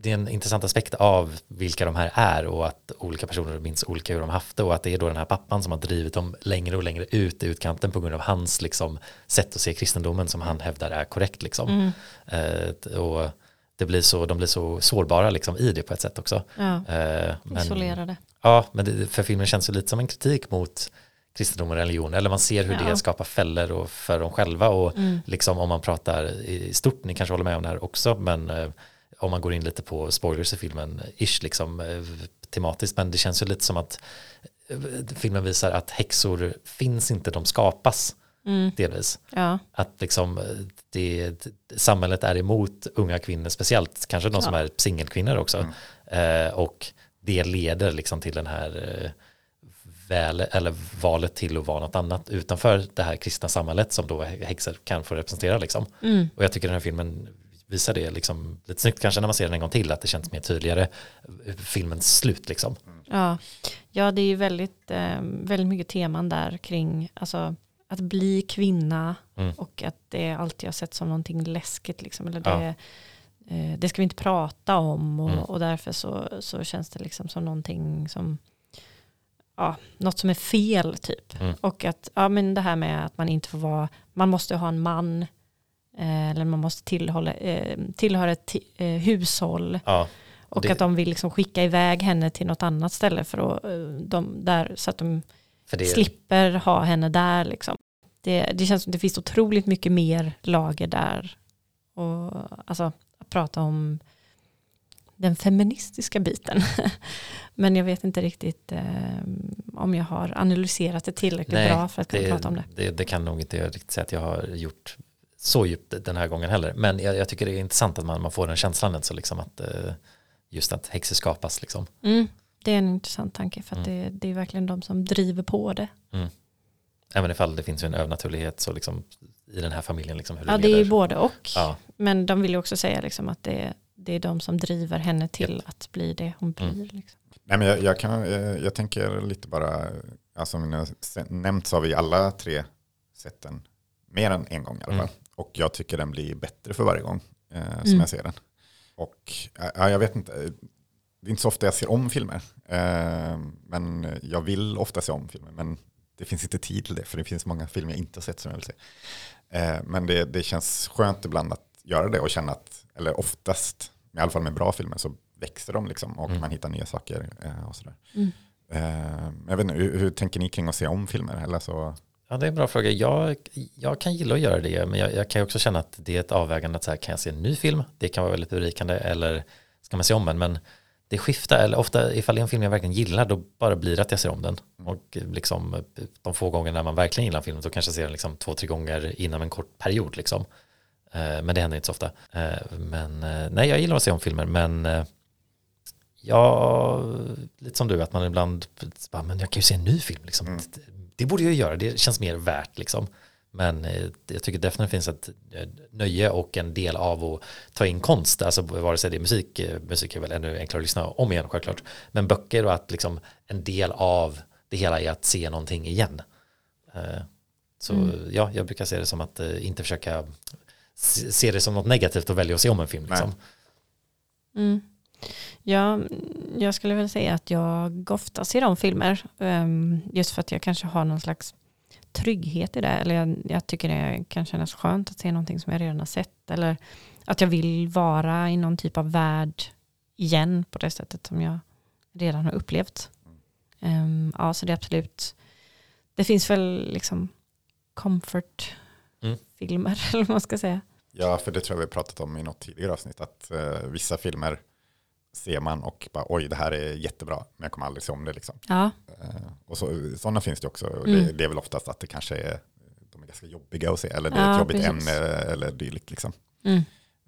det är en intressant aspekt av vilka de här är och att olika personer minns olika hur de haft det och att det är då den här pappan som har drivit dem längre och längre ut i utkanten på grund av hans liksom, sätt att se kristendomen som han hävdar är korrekt liksom. Eh, och det blir så, de blir så sårbara liksom, i det på ett sätt också. Ja, Eh, men- isolerade. Ja, men det, för filmen känns ju lite som en kritik mot kristendom och religion. Eller man ser hur Ja. det skapar fällor och för dem själva. Och Mm. liksom om man pratar i stort, ni kanske håller med om det här också, men eh, om man går in lite på spoilers i filmen, ish liksom eh, tematiskt, men det känns ju lite som att eh, filmen visar att häxor finns inte, de skapas Mm. delvis. Ja, Att liksom eh, det, samhället är emot unga kvinnor speciellt, kanske de som Ja. är singelkvinnor också. Eh, och det leder liksom till den här eh, väl, eller valet till att vara något annat utanför det här kristna samhället som då häxor kan få representera liksom. mm. Och jag tycker den här filmen visar det liksom lite snyggt kanske när man ser den en gång till att det känns mer tydligare filmens slut liksom. ja. ja det är ju väldigt, eh, väldigt mycket teman där kring alltså, att bli kvinna Mm. och att det alltid har sett som någonting läskigt. Liksom, eller Ja. det, eh, det ska vi inte prata om och, Mm. och därför så, så känns det liksom som någonting som ja, något som är fel typ. Mm. Och att ja, men det här med att man inte får vara, man måste ha en man eller man måste tillhålla, eh, tillhöra ett eh, hushåll. Ja, Och Det- att de vill liksom skicka iväg henne till något annat ställe för att, eh, de, där, så att de det, slipper ha henne där. Liksom. Det, det känns som det finns otroligt mycket mer lager där. Och, alltså, att prata om den feministiska biten. Men jag vet inte riktigt eh, om jag har analyserat det tillräckligt Nej, bra för att kunna prata om det. Det, det kan nog inte jag riktigt säga att jag har gjort så djupt den här gången heller. Men jag, jag tycker det är intressant att man, man får den känslan så liksom att eh, just att häxor skapas liksom. Mm, det är en intressant tanke för att Mm. det, det är verkligen de som driver på det. Även ifall det finns ju en övernaturlighet så liksom i den här familjen liksom hur Ja, det det är ju både och. Ja, Men de vill ju också säga liksom att det, det är de som driver henne till Japp. att bli det hon blir. Mm. Liksom. Nej, men jag, jag, kan, eh, jag tänker lite bara, alltså som ni har se- nämnt så har vi alla tre sett den mer än en gång i alla Mm. fall. Och jag tycker den blir bättre för varje gång eh, som Mm. jag ser den. Och eh, ja, jag vet inte, det är inte så ofta jag ser om filmer. Eh, men jag vill ofta se om filmer. Men det finns inte tid till det, för det finns många filmer jag inte har sett som jag vill se. Eh, men det, det känns skönt ibland att göra det och känna att, eller oftast, i alla fall med bra filmer, så växer de liksom och Mm. man hittar nya saker eh, och sådär. Mm. Eh, jag vet inte, hur, hur tänker ni kring att se om filmer? Eller så, ja, det är en bra fråga. Jag, jag kan gilla att göra det, men jag, jag kan också känna att det är ett avvägande att så här, kan jag se en ny film? Det kan vara väldigt berikande, eller ska man se om den? Men det skiftar, eller ofta ifall det är en film jag verkligen gillar, då bara blir det att jag ser om den. Och liksom de få gånger när man verkligen gillar en film, då kanske jag ser den liksom två, tre gånger inom en kort period liksom. Eh, Men det händer inte så ofta. Eh, Men eh, nej, jag gillar att se om filmer, men ja, lite som du, att man ibland, bara, men jag kan ju se en ny film liksom. Mm. Det, borde jag göra, det känns mer värt liksom. Men eh, jag tycker definitivt finns ett eh, nöje och en del av att ta in konst, alltså vare sig det är musik, eh, musik är väl ännu enklare att lyssna om igen självklart, men böcker och att liksom en del av det hela är att se någonting igen. Så Mm. ja, jag brukar se det som att inte försöka se det som något negativt och välja att se om en film. Liksom. Mm. Ja, jag skulle väl säga att jag ofta ser om filmer. ehm, just för att jag kanske har någon slags trygghet i det. Eller jag, jag tycker det kan kännas skönt att se någonting som jag redan har sett. Eller att jag vill vara i någon typ av värld igen på det sättet som jag redan har upplevt. Ehm, ja, så det är absolut. Det finns väl liksom comfort Mm. eller vad man ska säga. ja, för det tror jag vi har pratat om i något tidigare avsnitt, att eh, vissa filmer ser man och bara oj, det här är jättebra, men jag kommer aldrig se om det liksom. Ja, Eh, och så, sådana finns det också. Och Mm. det, det är väl oftast att det kanske är, de är ganska jobbiga att se, eller det är Ja, ett jobbigt precis. ämne eller dylikt. Liksom. mm.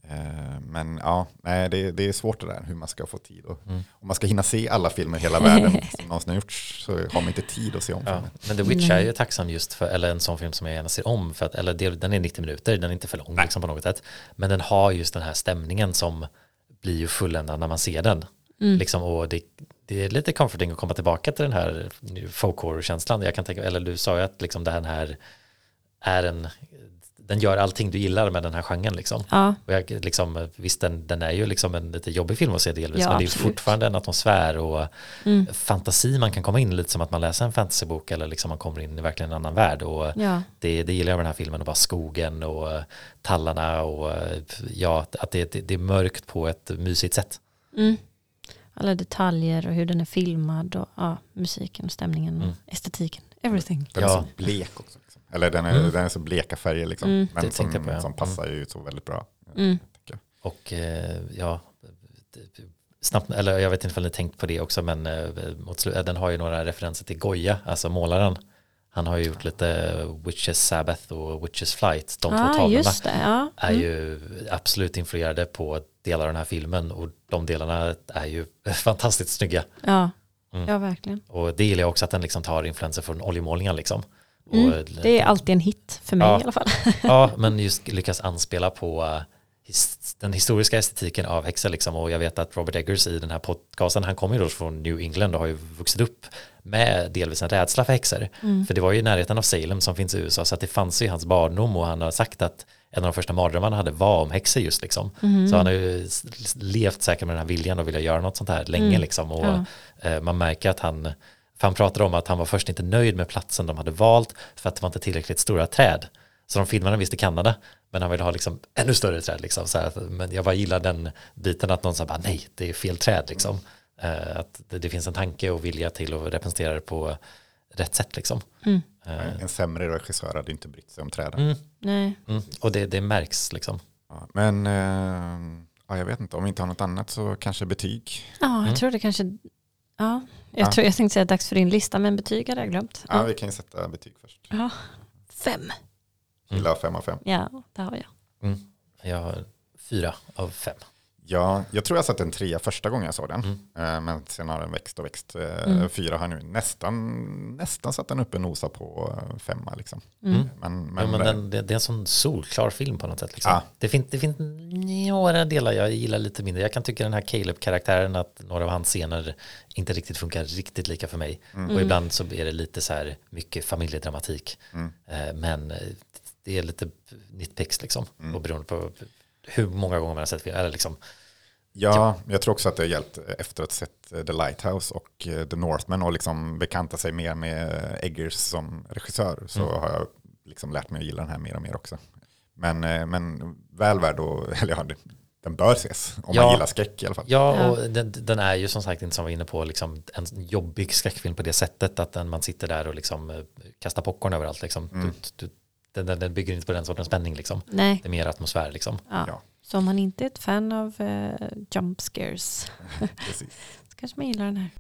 Eh, Men ja, nej, det, det är svårt det där hur man ska få tid. Och, Mm. Om man ska hinna se alla filmer i hela världen som någonsin har gjorts så har man inte tid att se om Ja, filmen. men The Witch är ju tacksam just för, eller en sån film som jag gärna ser om, för att, eller det, den är 90 minuter, den är inte för lång liksom på något sätt, men den har just den här stämningen som blir ju fulländad när man ser den. Liksom, och det, det är lite comforting att komma tillbaka till den här folk horror-känslan. Jag kan tänka, eller du sa ju att liksom den här är en, den gör allting du gillar med den här genren liksom. Ja, Och jag, liksom, visst, den, den är ju liksom en lite jobbig film att se delvis, Ja, men det är absolut. fortfarande en atmosfär och Mm. fantasi man kan komma in lite som att man läser en fantasybok eller liksom man kommer in i verkligen en annan värld. Och ja. det, det gillar jag med den här filmen, och bara skogen och tallarna och ja, att det, det, det är mörkt på ett mysigt sätt. Mm. Alla detaljer och hur den är filmad och ja, musiken och stämningen och Mm. estetiken. Everything. Den är Ja. så blek också. Eller den är, Mm. den är så bleka färger liksom. Mm. Men Det som, på, ja. som passar ju så väldigt bra. Mm. tycker Och eh, ja, snabbt, eller jag vet inte om ni tänkt på det också, men eh, mot slu- den har ju några referenser till Goya, alltså målaren. Han har ju gjort lite Witches Sabbath och Witches Flight, de två Ja, tavlorna. just det. Ja. är Mm. ju absolut influerade på delar av den här filmen och de delarna är ju fantastiskt snygga. Ja. Mm. ja, verkligen. Och det gillar jag också att den liksom tar influenser från oljemålningar liksom. Mm. Det är alltid en hit för mig Ja. i alla fall. Ja, men just lyckas anspela på his, den historiska estetiken av häxor liksom. Och jag vet att Robert Eggers i den här podcasten, han kommer ju då från New England och har ju vuxit upp med delvis en rädsla för häxor. För det var ju i närheten av Salem som finns i USA, så att det fanns ju i hans barndom och han har sagt att en av de första mardrömmarna han hade var om häxor just liksom. Så han har ju levt säkert med den här viljan och vilja göra något sånt här länge liksom. Och Ja. eh, man märker att han, för han pratade om att han var först inte nöjd med platsen de hade valt för att det var inte tillräckligt stora träd. Så de filmade visst i Kanada, men han ville ha liksom ännu större träd. Liksom, så här, men jag bara gillar den biten att någon sa bara nej, det är fel träd. Liksom. Eh, att det, det finns en tanke och vilja till att representera det på rätt sätt. Liksom. Mm. Eh, En sämre regissör hade inte brytt sig om träden. mm, Nej. mm. Och det, det märks liksom. Ja, men eh, ja, jag vet inte, om vi inte har något annat så kanske betyg. Ja, jag Mm. tror det kanske... Ja, jag, Ja. tror, jag tänkte säga dags för din lista, men betyg hade jag glömt. Ja, Ja. vi kan ju sätta betyg först. Ja. Fem. Gillar fem av fem. Ja, det har jag. Mm. Jag har fyra av fem. Ja, jag tror jag satte en trea första gången jag såg den. Mm. Eh, Men sen har den växt och växt. Eh, Mm. Fyra har nu nästan, nästan satt den uppe och nosa på eh, femma. Liksom. Mm. Mm. Men, Men, men, men den, det, det är en sån solklar film på något sätt. Liksom. Ja. Det, finns, det finns några delar jag gillar lite mindre. Jag kan tycka den här Caleb-karaktären att några av hans scener inte riktigt funkar riktigt lika för mig. Och ibland så är det lite så här mycket familjedramatik. Mm. Men det är lite nitpicks liksom. Och beroende på hur många gånger man har sett film. Eller liksom, ja, jag tror också att det har hjälpt efter att ha sett eh, The Lighthouse och eh, The Northman och liksom bekanta sig mer med Eggers som regissör så Mm. har jag liksom lärt mig att gilla den här mer och mer också. Men, eh, men väl värd att, eller ja, den bör ses om Ja. man gillar skräck i alla fall. Ja, och den, den är ju som sagt inte som vi var inne på liksom en jobbig skräckfilm på det sättet att den, man sitter där och liksom kastar popcorn överallt. Liksom. Mm. Du, du, den, den, den bygger inte på den sortens spänning. Liksom. Nej, Det är mer atmosfär. Liksom. ja. Ja. så om man inte är ett fan av uh, jump scares så kanske man gillar den här.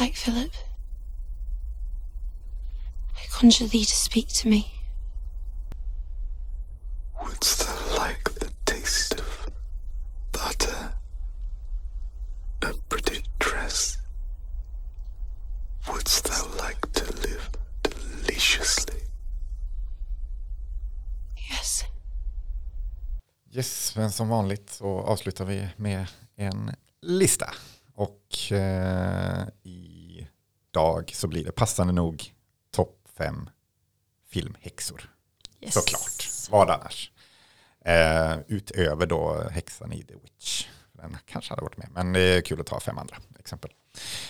Like Philip. I conjure thee to speak to me. Wouldst thou like the taste of butter? A pretty dress? Wouldst thou like to live deliciously? Yes. Yes, men som vanligt så avslutar vi med en lista. Och eh, idag så blir det passande nog topp fem filmhäxor. Yes. Såklart. Vad annars? Eh, utöver då häxan i The Witch. Den kanske hade varit med, men det är kul att ta fem andra exempel.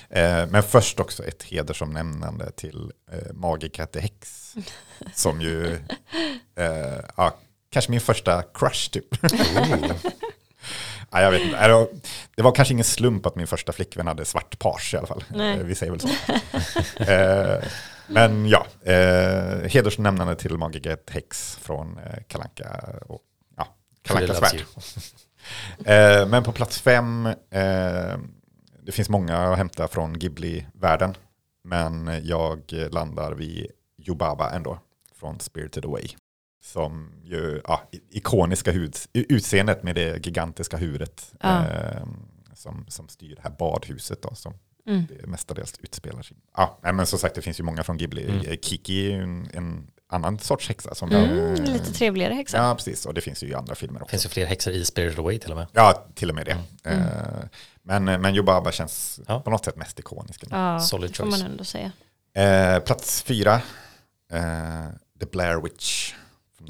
Eh, men först också ett hedersomnämnande till eh, Magica the Hex. Som ju, eh, ja, kanske min första crush typ. ja, jag vet inte. Det var kanske ingen slump att min första flickvän hade svart page i alla fall. Nej. Eh, Vi säger väl så. eh, men ja, eh, hedersnämnande till Magica the Hex från eh, Kalanka och ja, Kalankas värld. Eh, men på plats fem, eh, det finns många att hämta från Ghibli-världen. Men jag landar vid Yubaba ändå, från Spirited Away. Som ju, ja, ikoniska hud, utseendet med det gigantiska huvudet Ja. eh, som, som styr det här badhuset då, som Mm. det mestadels utspelar sig. Ja, men som sagt, det finns ju många från Ghibli. Mm. Kiki är ju en, en annan sorts häxa. Som Mm, eh, lite trevligare häxa. Ja, precis. Och det finns ju i andra filmer Det också. finns ju fler häxor i Spirited Away till och med. Ja, till och med det. Mm. Eh, men, men Yubaba känns Ja. på något sätt mest ikonisk. Ja, Solid det får choice. man ändå säga. Eh, plats fyra, eh, The Blair Witch,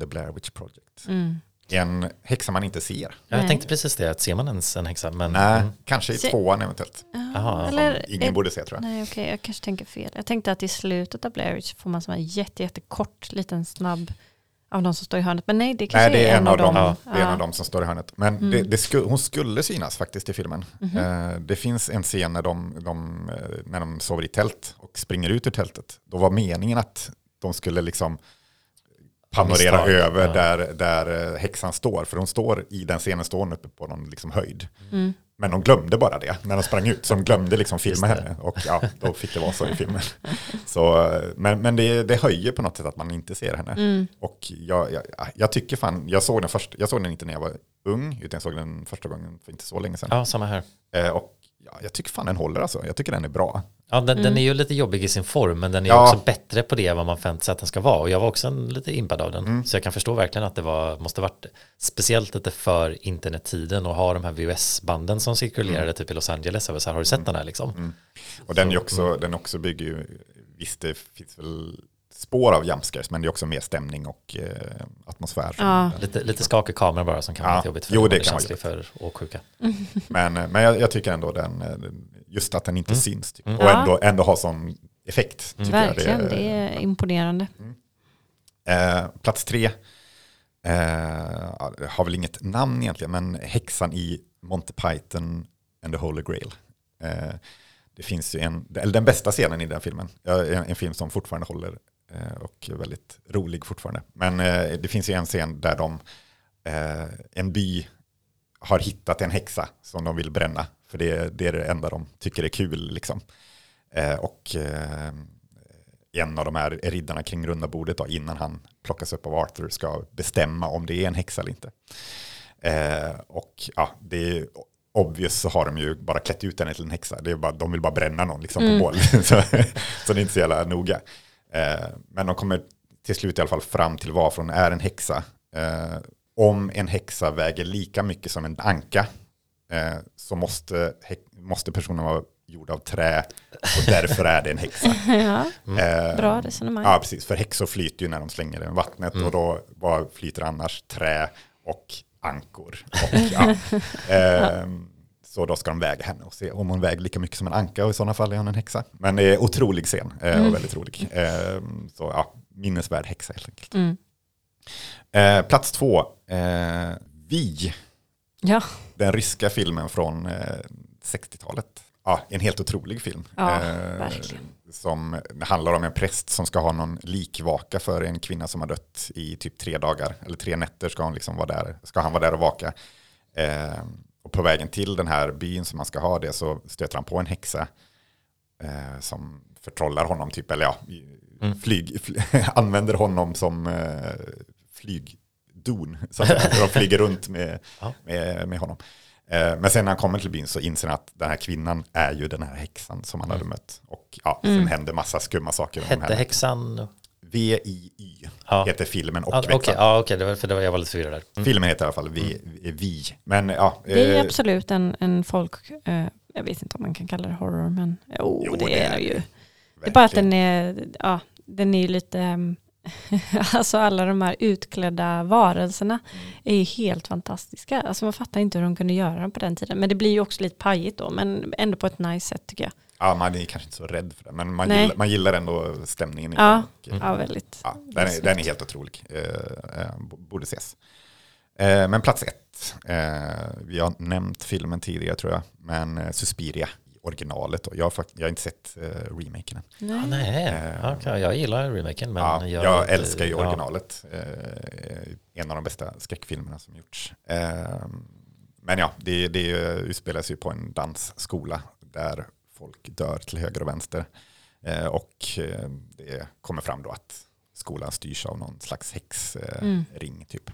The Blair Witch Project. Mm. En häxa man inte ser. Ja, jag Nej. tänkte precis det, att ser man ens en häxa? Men, Nej, mm. kanske i Se- tvåan eventuellt. Ja, Jaha, eller, Ingen är- borde se tror jag. Nej, okej, jag kanske tänker fel. Jag tänkte att i slutet av Blair Witch får man som en jätte, jättekort, liten snabb av de som står i hörnet. Men nej, det kanske Nej, det är en av dem, dem. det är en av dem som står i hörnet. Men Mm. det, det sku, hon skulle synas faktiskt i filmen. Mhm. Eh, det finns en scen när de, de, eh, när de sover i tält och springer ut ur tältet. Då var meningen att de skulle liksom panorera misstag, över ja. där, där eh, häxan står. För hon står i den scenen står hon uppe på någon liksom höjd. Mm. Men de glömde bara det när de sprang ut. Så de glömde liksom filma henne. Och ja, då fick det vara så i filmen. Så, eh, men men det, det höjer på något sätt att man inte ser henne. Mm. Och jag, jag, jag tycker fan, jag såg, den först, jag såg den inte när jag var ung, utan jag såg den första gången för inte så länge sedan. ja, samma här. Eh, och ja, jag tycker fan den håller alltså, jag tycker den är bra. Ja, den, Mm. den är ju lite jobbig i sin form, men den är Ja. också bättre på det än vad man förväntar sig att den ska vara. Och jag var också en, lite impad av den. Mm. Så jag kan förstå verkligen att det var, måste varit speciellt lite för internettiden och ha de här VHS-banden som cirkulerade Mm. typ i Los Angeles. Så här, har du sett den här liksom? Och den, är Så, också, den också bygger ju, visst det finns väl spår av jumpscares, men det är också mer stämning och eh, atmosfär. Ja. Lite, lite skakig kamera bara som kan vara Ja. lite jobbigt för Jo, det det är kan vara för åksjuka. Men, men jag, jag tycker ändå den, eh, den- just att den inte syns, typ. Mm. och ändå, ändå har sån effekt. tycker jag. Verkligen, det är imponerande. Eh, plats tre, eh, det har väl inget namn egentligen, men häxan i Monty Python and the Holy Grail. Eh, det finns ju en, eller den bästa scenen i den filmen, en, en film som fortfarande håller eh, och är väldigt rolig fortfarande. Men eh, det finns ju en scen där de, eh, en by har hittat en häxa som de vill bränna, för det, det är det enda de tycker är kul. Liksom. Eh, och eh, en av de här riddarna kring runda bordet då, innan han plockas upp av Arthur ska bestämma om det är en häxa eller inte. Eh, och ja, det är obvious så har de ju bara klätt ut henne till en häxa. Det är bara, de vill bara bränna någon liksom Mm. på bål. så, så det är inte så jävla noga. Eh, men de kommer till slut i alla fall fram till varför hon är en häxa. Eh, om en häxa väger lika mycket som en anka eh, så måste, måste personen vara gjord av trä och därför är det en häxa. Ja, Eh, bra resonemang. Ja, precis. För häxor flyter ju när de slänger den i vattnet Mm. och då vad flyter annars? Trä och ankor. Och, ja. Ehm, så då ska de väga henne och se om hon väger lika mycket som en anka och i sådana fall är hon en häxa. Men det är otrolig scen eh, Mm. och väldigt rolig. Ehm, så ja, minnesvärd häxa helt enkelt. Mm. Eh, plats två, eh, Vi, Ja, den ryska filmen från eh, 60-talet. Ja, en helt otrolig film. Ja, verkligen. som handlar om en präst som ska ha någon likvaka för en kvinna som har dött i typ tre dagar. Eller tre nätter ska, hon liksom vara där, ska han vara där och vaka. Och på vägen till den här byn som man ska ha det så stöter han på en häxa. Eh, som förtrollar honom, typ, eller ja, Mm. flyg, fly, använder honom som eh, flygdon. Så att de flyger runt med, med, med honom. Eh, Men sen när han kommer till byn så inser han att den här kvinnan är ju den här häxan som han hade mött. Och ja, sen Mm. händer massa skumma saker. om Hette häxan? V-I-Y Ja. heter filmen och Ja, växeln. Okej, ja, okej, det var för det var, jag var lite förvirrad där. Mm. Filmen heter i alla fall Vi. vi. Men ja, det är eh, absolut en, en folk, eh, jag vet inte om man kan kalla det horror, men jo, Jo, det, det är det ju. det. Det är bara att verkligen. den är, ja, den är ju lite, ehm, alltså alla de här utklädda varelserna Mm. är ju helt fantastiska. Alltså man fattar inte hur de kunde göra dem på den tiden. Men det blir ju också lite pajigt då, men ändå på ett nice sätt tycker jag. Ja, man är kanske inte så rädd för det, men man, Nej. gillar, man gillar ändå stämningen i Ja. den. Och, eh, Ja, väldigt. Ja, den, är, den är helt otrolig. Eh, eh, borde ses. Eh, men plats ett. Eh, vi har nämnt filmen tidigare tror jag. Men eh, Suspiria, originalet. Då. Jag, har fakt- jag har inte sett eh, remaken än. Ja, nej, Eh, okay, jag gillar remaken men ja, jag, jag, älskar ju ja. originalet. Eh, en av de bästa skräckfilmerna som gjorts. Eh, men ja, det, det utspelas ju på en dansskola där folk dör till höger och vänster. Eh, och eh, det kommer fram då att skolan styrs av någon slags häxring Mm. ring typ.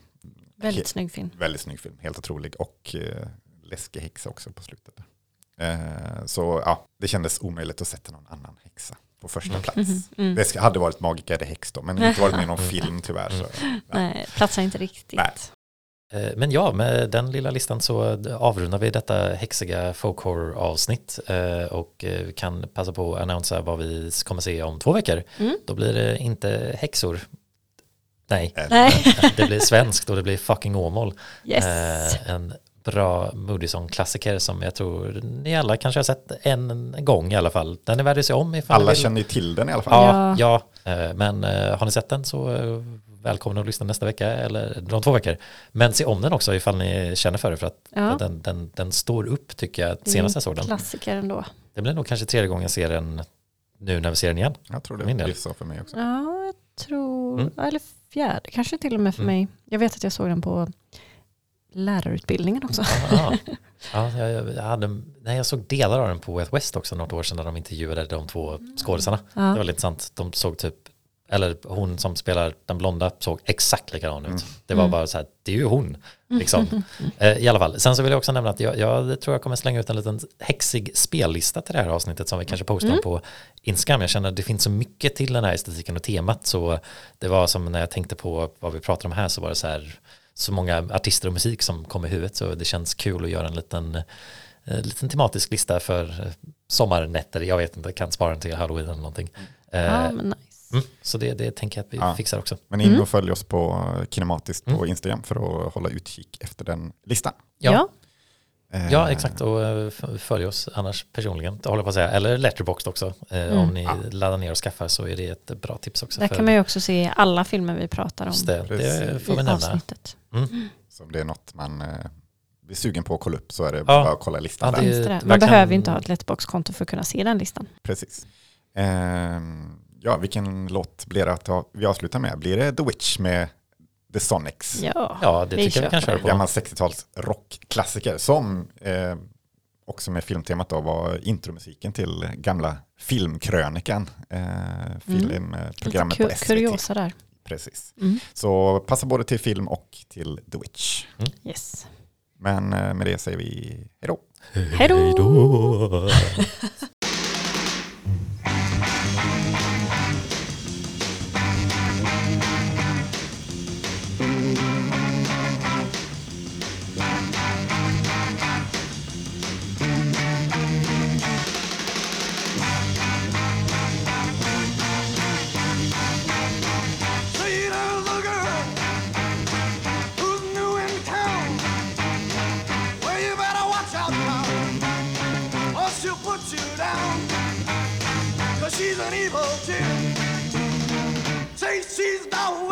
Väldigt snygg film. Väldigt snygg film, helt otrolig. Och eh, läskig häxa också på slutet. Eh, så ja, det kändes omöjligt att sätta någon annan häxa på första Mm. plats. Mhm, mm. Det hade varit Magica eller häx då, men inte varit med i någon film tyvärr. Så. Nej, platsar inte riktigt. Nej. Eh, Men ja, med den lilla listan så avrundar vi detta häxiga folk avsnitt eh, och eh, kan passa på att annonsera vad vi kommer se om två veckor. Mm. Då blir det inte häxor. Nej, Nej. det blir svenskt och det blir fucking Åmål. Yes. En bra Moodysson-klassiker som jag tror ni alla kanske har sett en gång i alla fall. Den är värd att se om Alla känner ju till den i alla fall. Ja, ja. men har ni sett den så välkomna att lyssna nästa vecka eller de två veckor. Men se om den också ifall ni känner för det för att Ja. den, den, den står upp tycker jag senast en jag såg den. Klassiker ändå. Det blir nog kanske tredje gången jag ser den nu när vi ser den igen. Jag tror det blir så för mig också. Ja, jag tror, Mm. eller fjärde kanske till och med för Mm. mig. Jag vet att jag såg den på lärarutbildningen också. Ja, ja, jag, jag, hade, nej, jag såg delar av den på West West också något år sedan när de intervjuade de två skådisarna. Det var Ja. lite sant. De såg typ, eller hon som spelar den blonda såg exakt likadan ut. Mm. Det var Mm. bara så här, det är ju hon. Liksom. Eh, I alla fall, sen så vill jag också nämna att jag, jag tror jag kommer slänga ut en liten häxig spellista till det här avsnittet som vi kanske postar Mm. på Instagram. Jag känner att det finns så mycket till den här estetiken och temat så det var som när jag tänkte på vad vi pratar om här så var det så här så många artister och musik som kom i huvudet så det känns kul att göra en liten, eh, liten tematisk lista för eh, sommarnätter. Jag vet inte, kan spara den till halloween eller någonting. Ja, men nice. Mm, så det, det tänker jag att vi Ja. fixar också. Men in Mm. och följ oss på Kinematiskt på Mm. Instagram för att hålla utkik efter den listan. Ja. Ja. Eh, Ja, exakt. Och eh, följ oss annars personligen, håller på att säga. Eller Letterboxd också. Eh, Mm. Om ni Ja. laddar ner och skaffar så är det ett bra tips också. Där för- kan man ju också se alla filmer vi pratar om det, det får vi nämna. avsnittet. Så om det är något man eh, blir sugen på att kolla upp så är det Ja. bara att kolla listan Ja, där. Man verkligen- behöver ju inte ha ett Letterbox-konto för att kunna se den listan. Precis. Ehm, ja, vilken låt blir det att vi avslutar med? Blir det The Witch med The Sonics? Ja, Ja, det Vi tycker jag vi kan köra på. Gammal 60-tals rockklassiker som eh, också med filmtemat då var intromusiken till gamla filmkrönikan. Eh, filmprogrammet Lite på ku- SVT. kuriosa där. Precis. Mm. Så passa både till film och till The Witch. Yes. Men eh, med det säger vi hej då. Hej då! Say she's the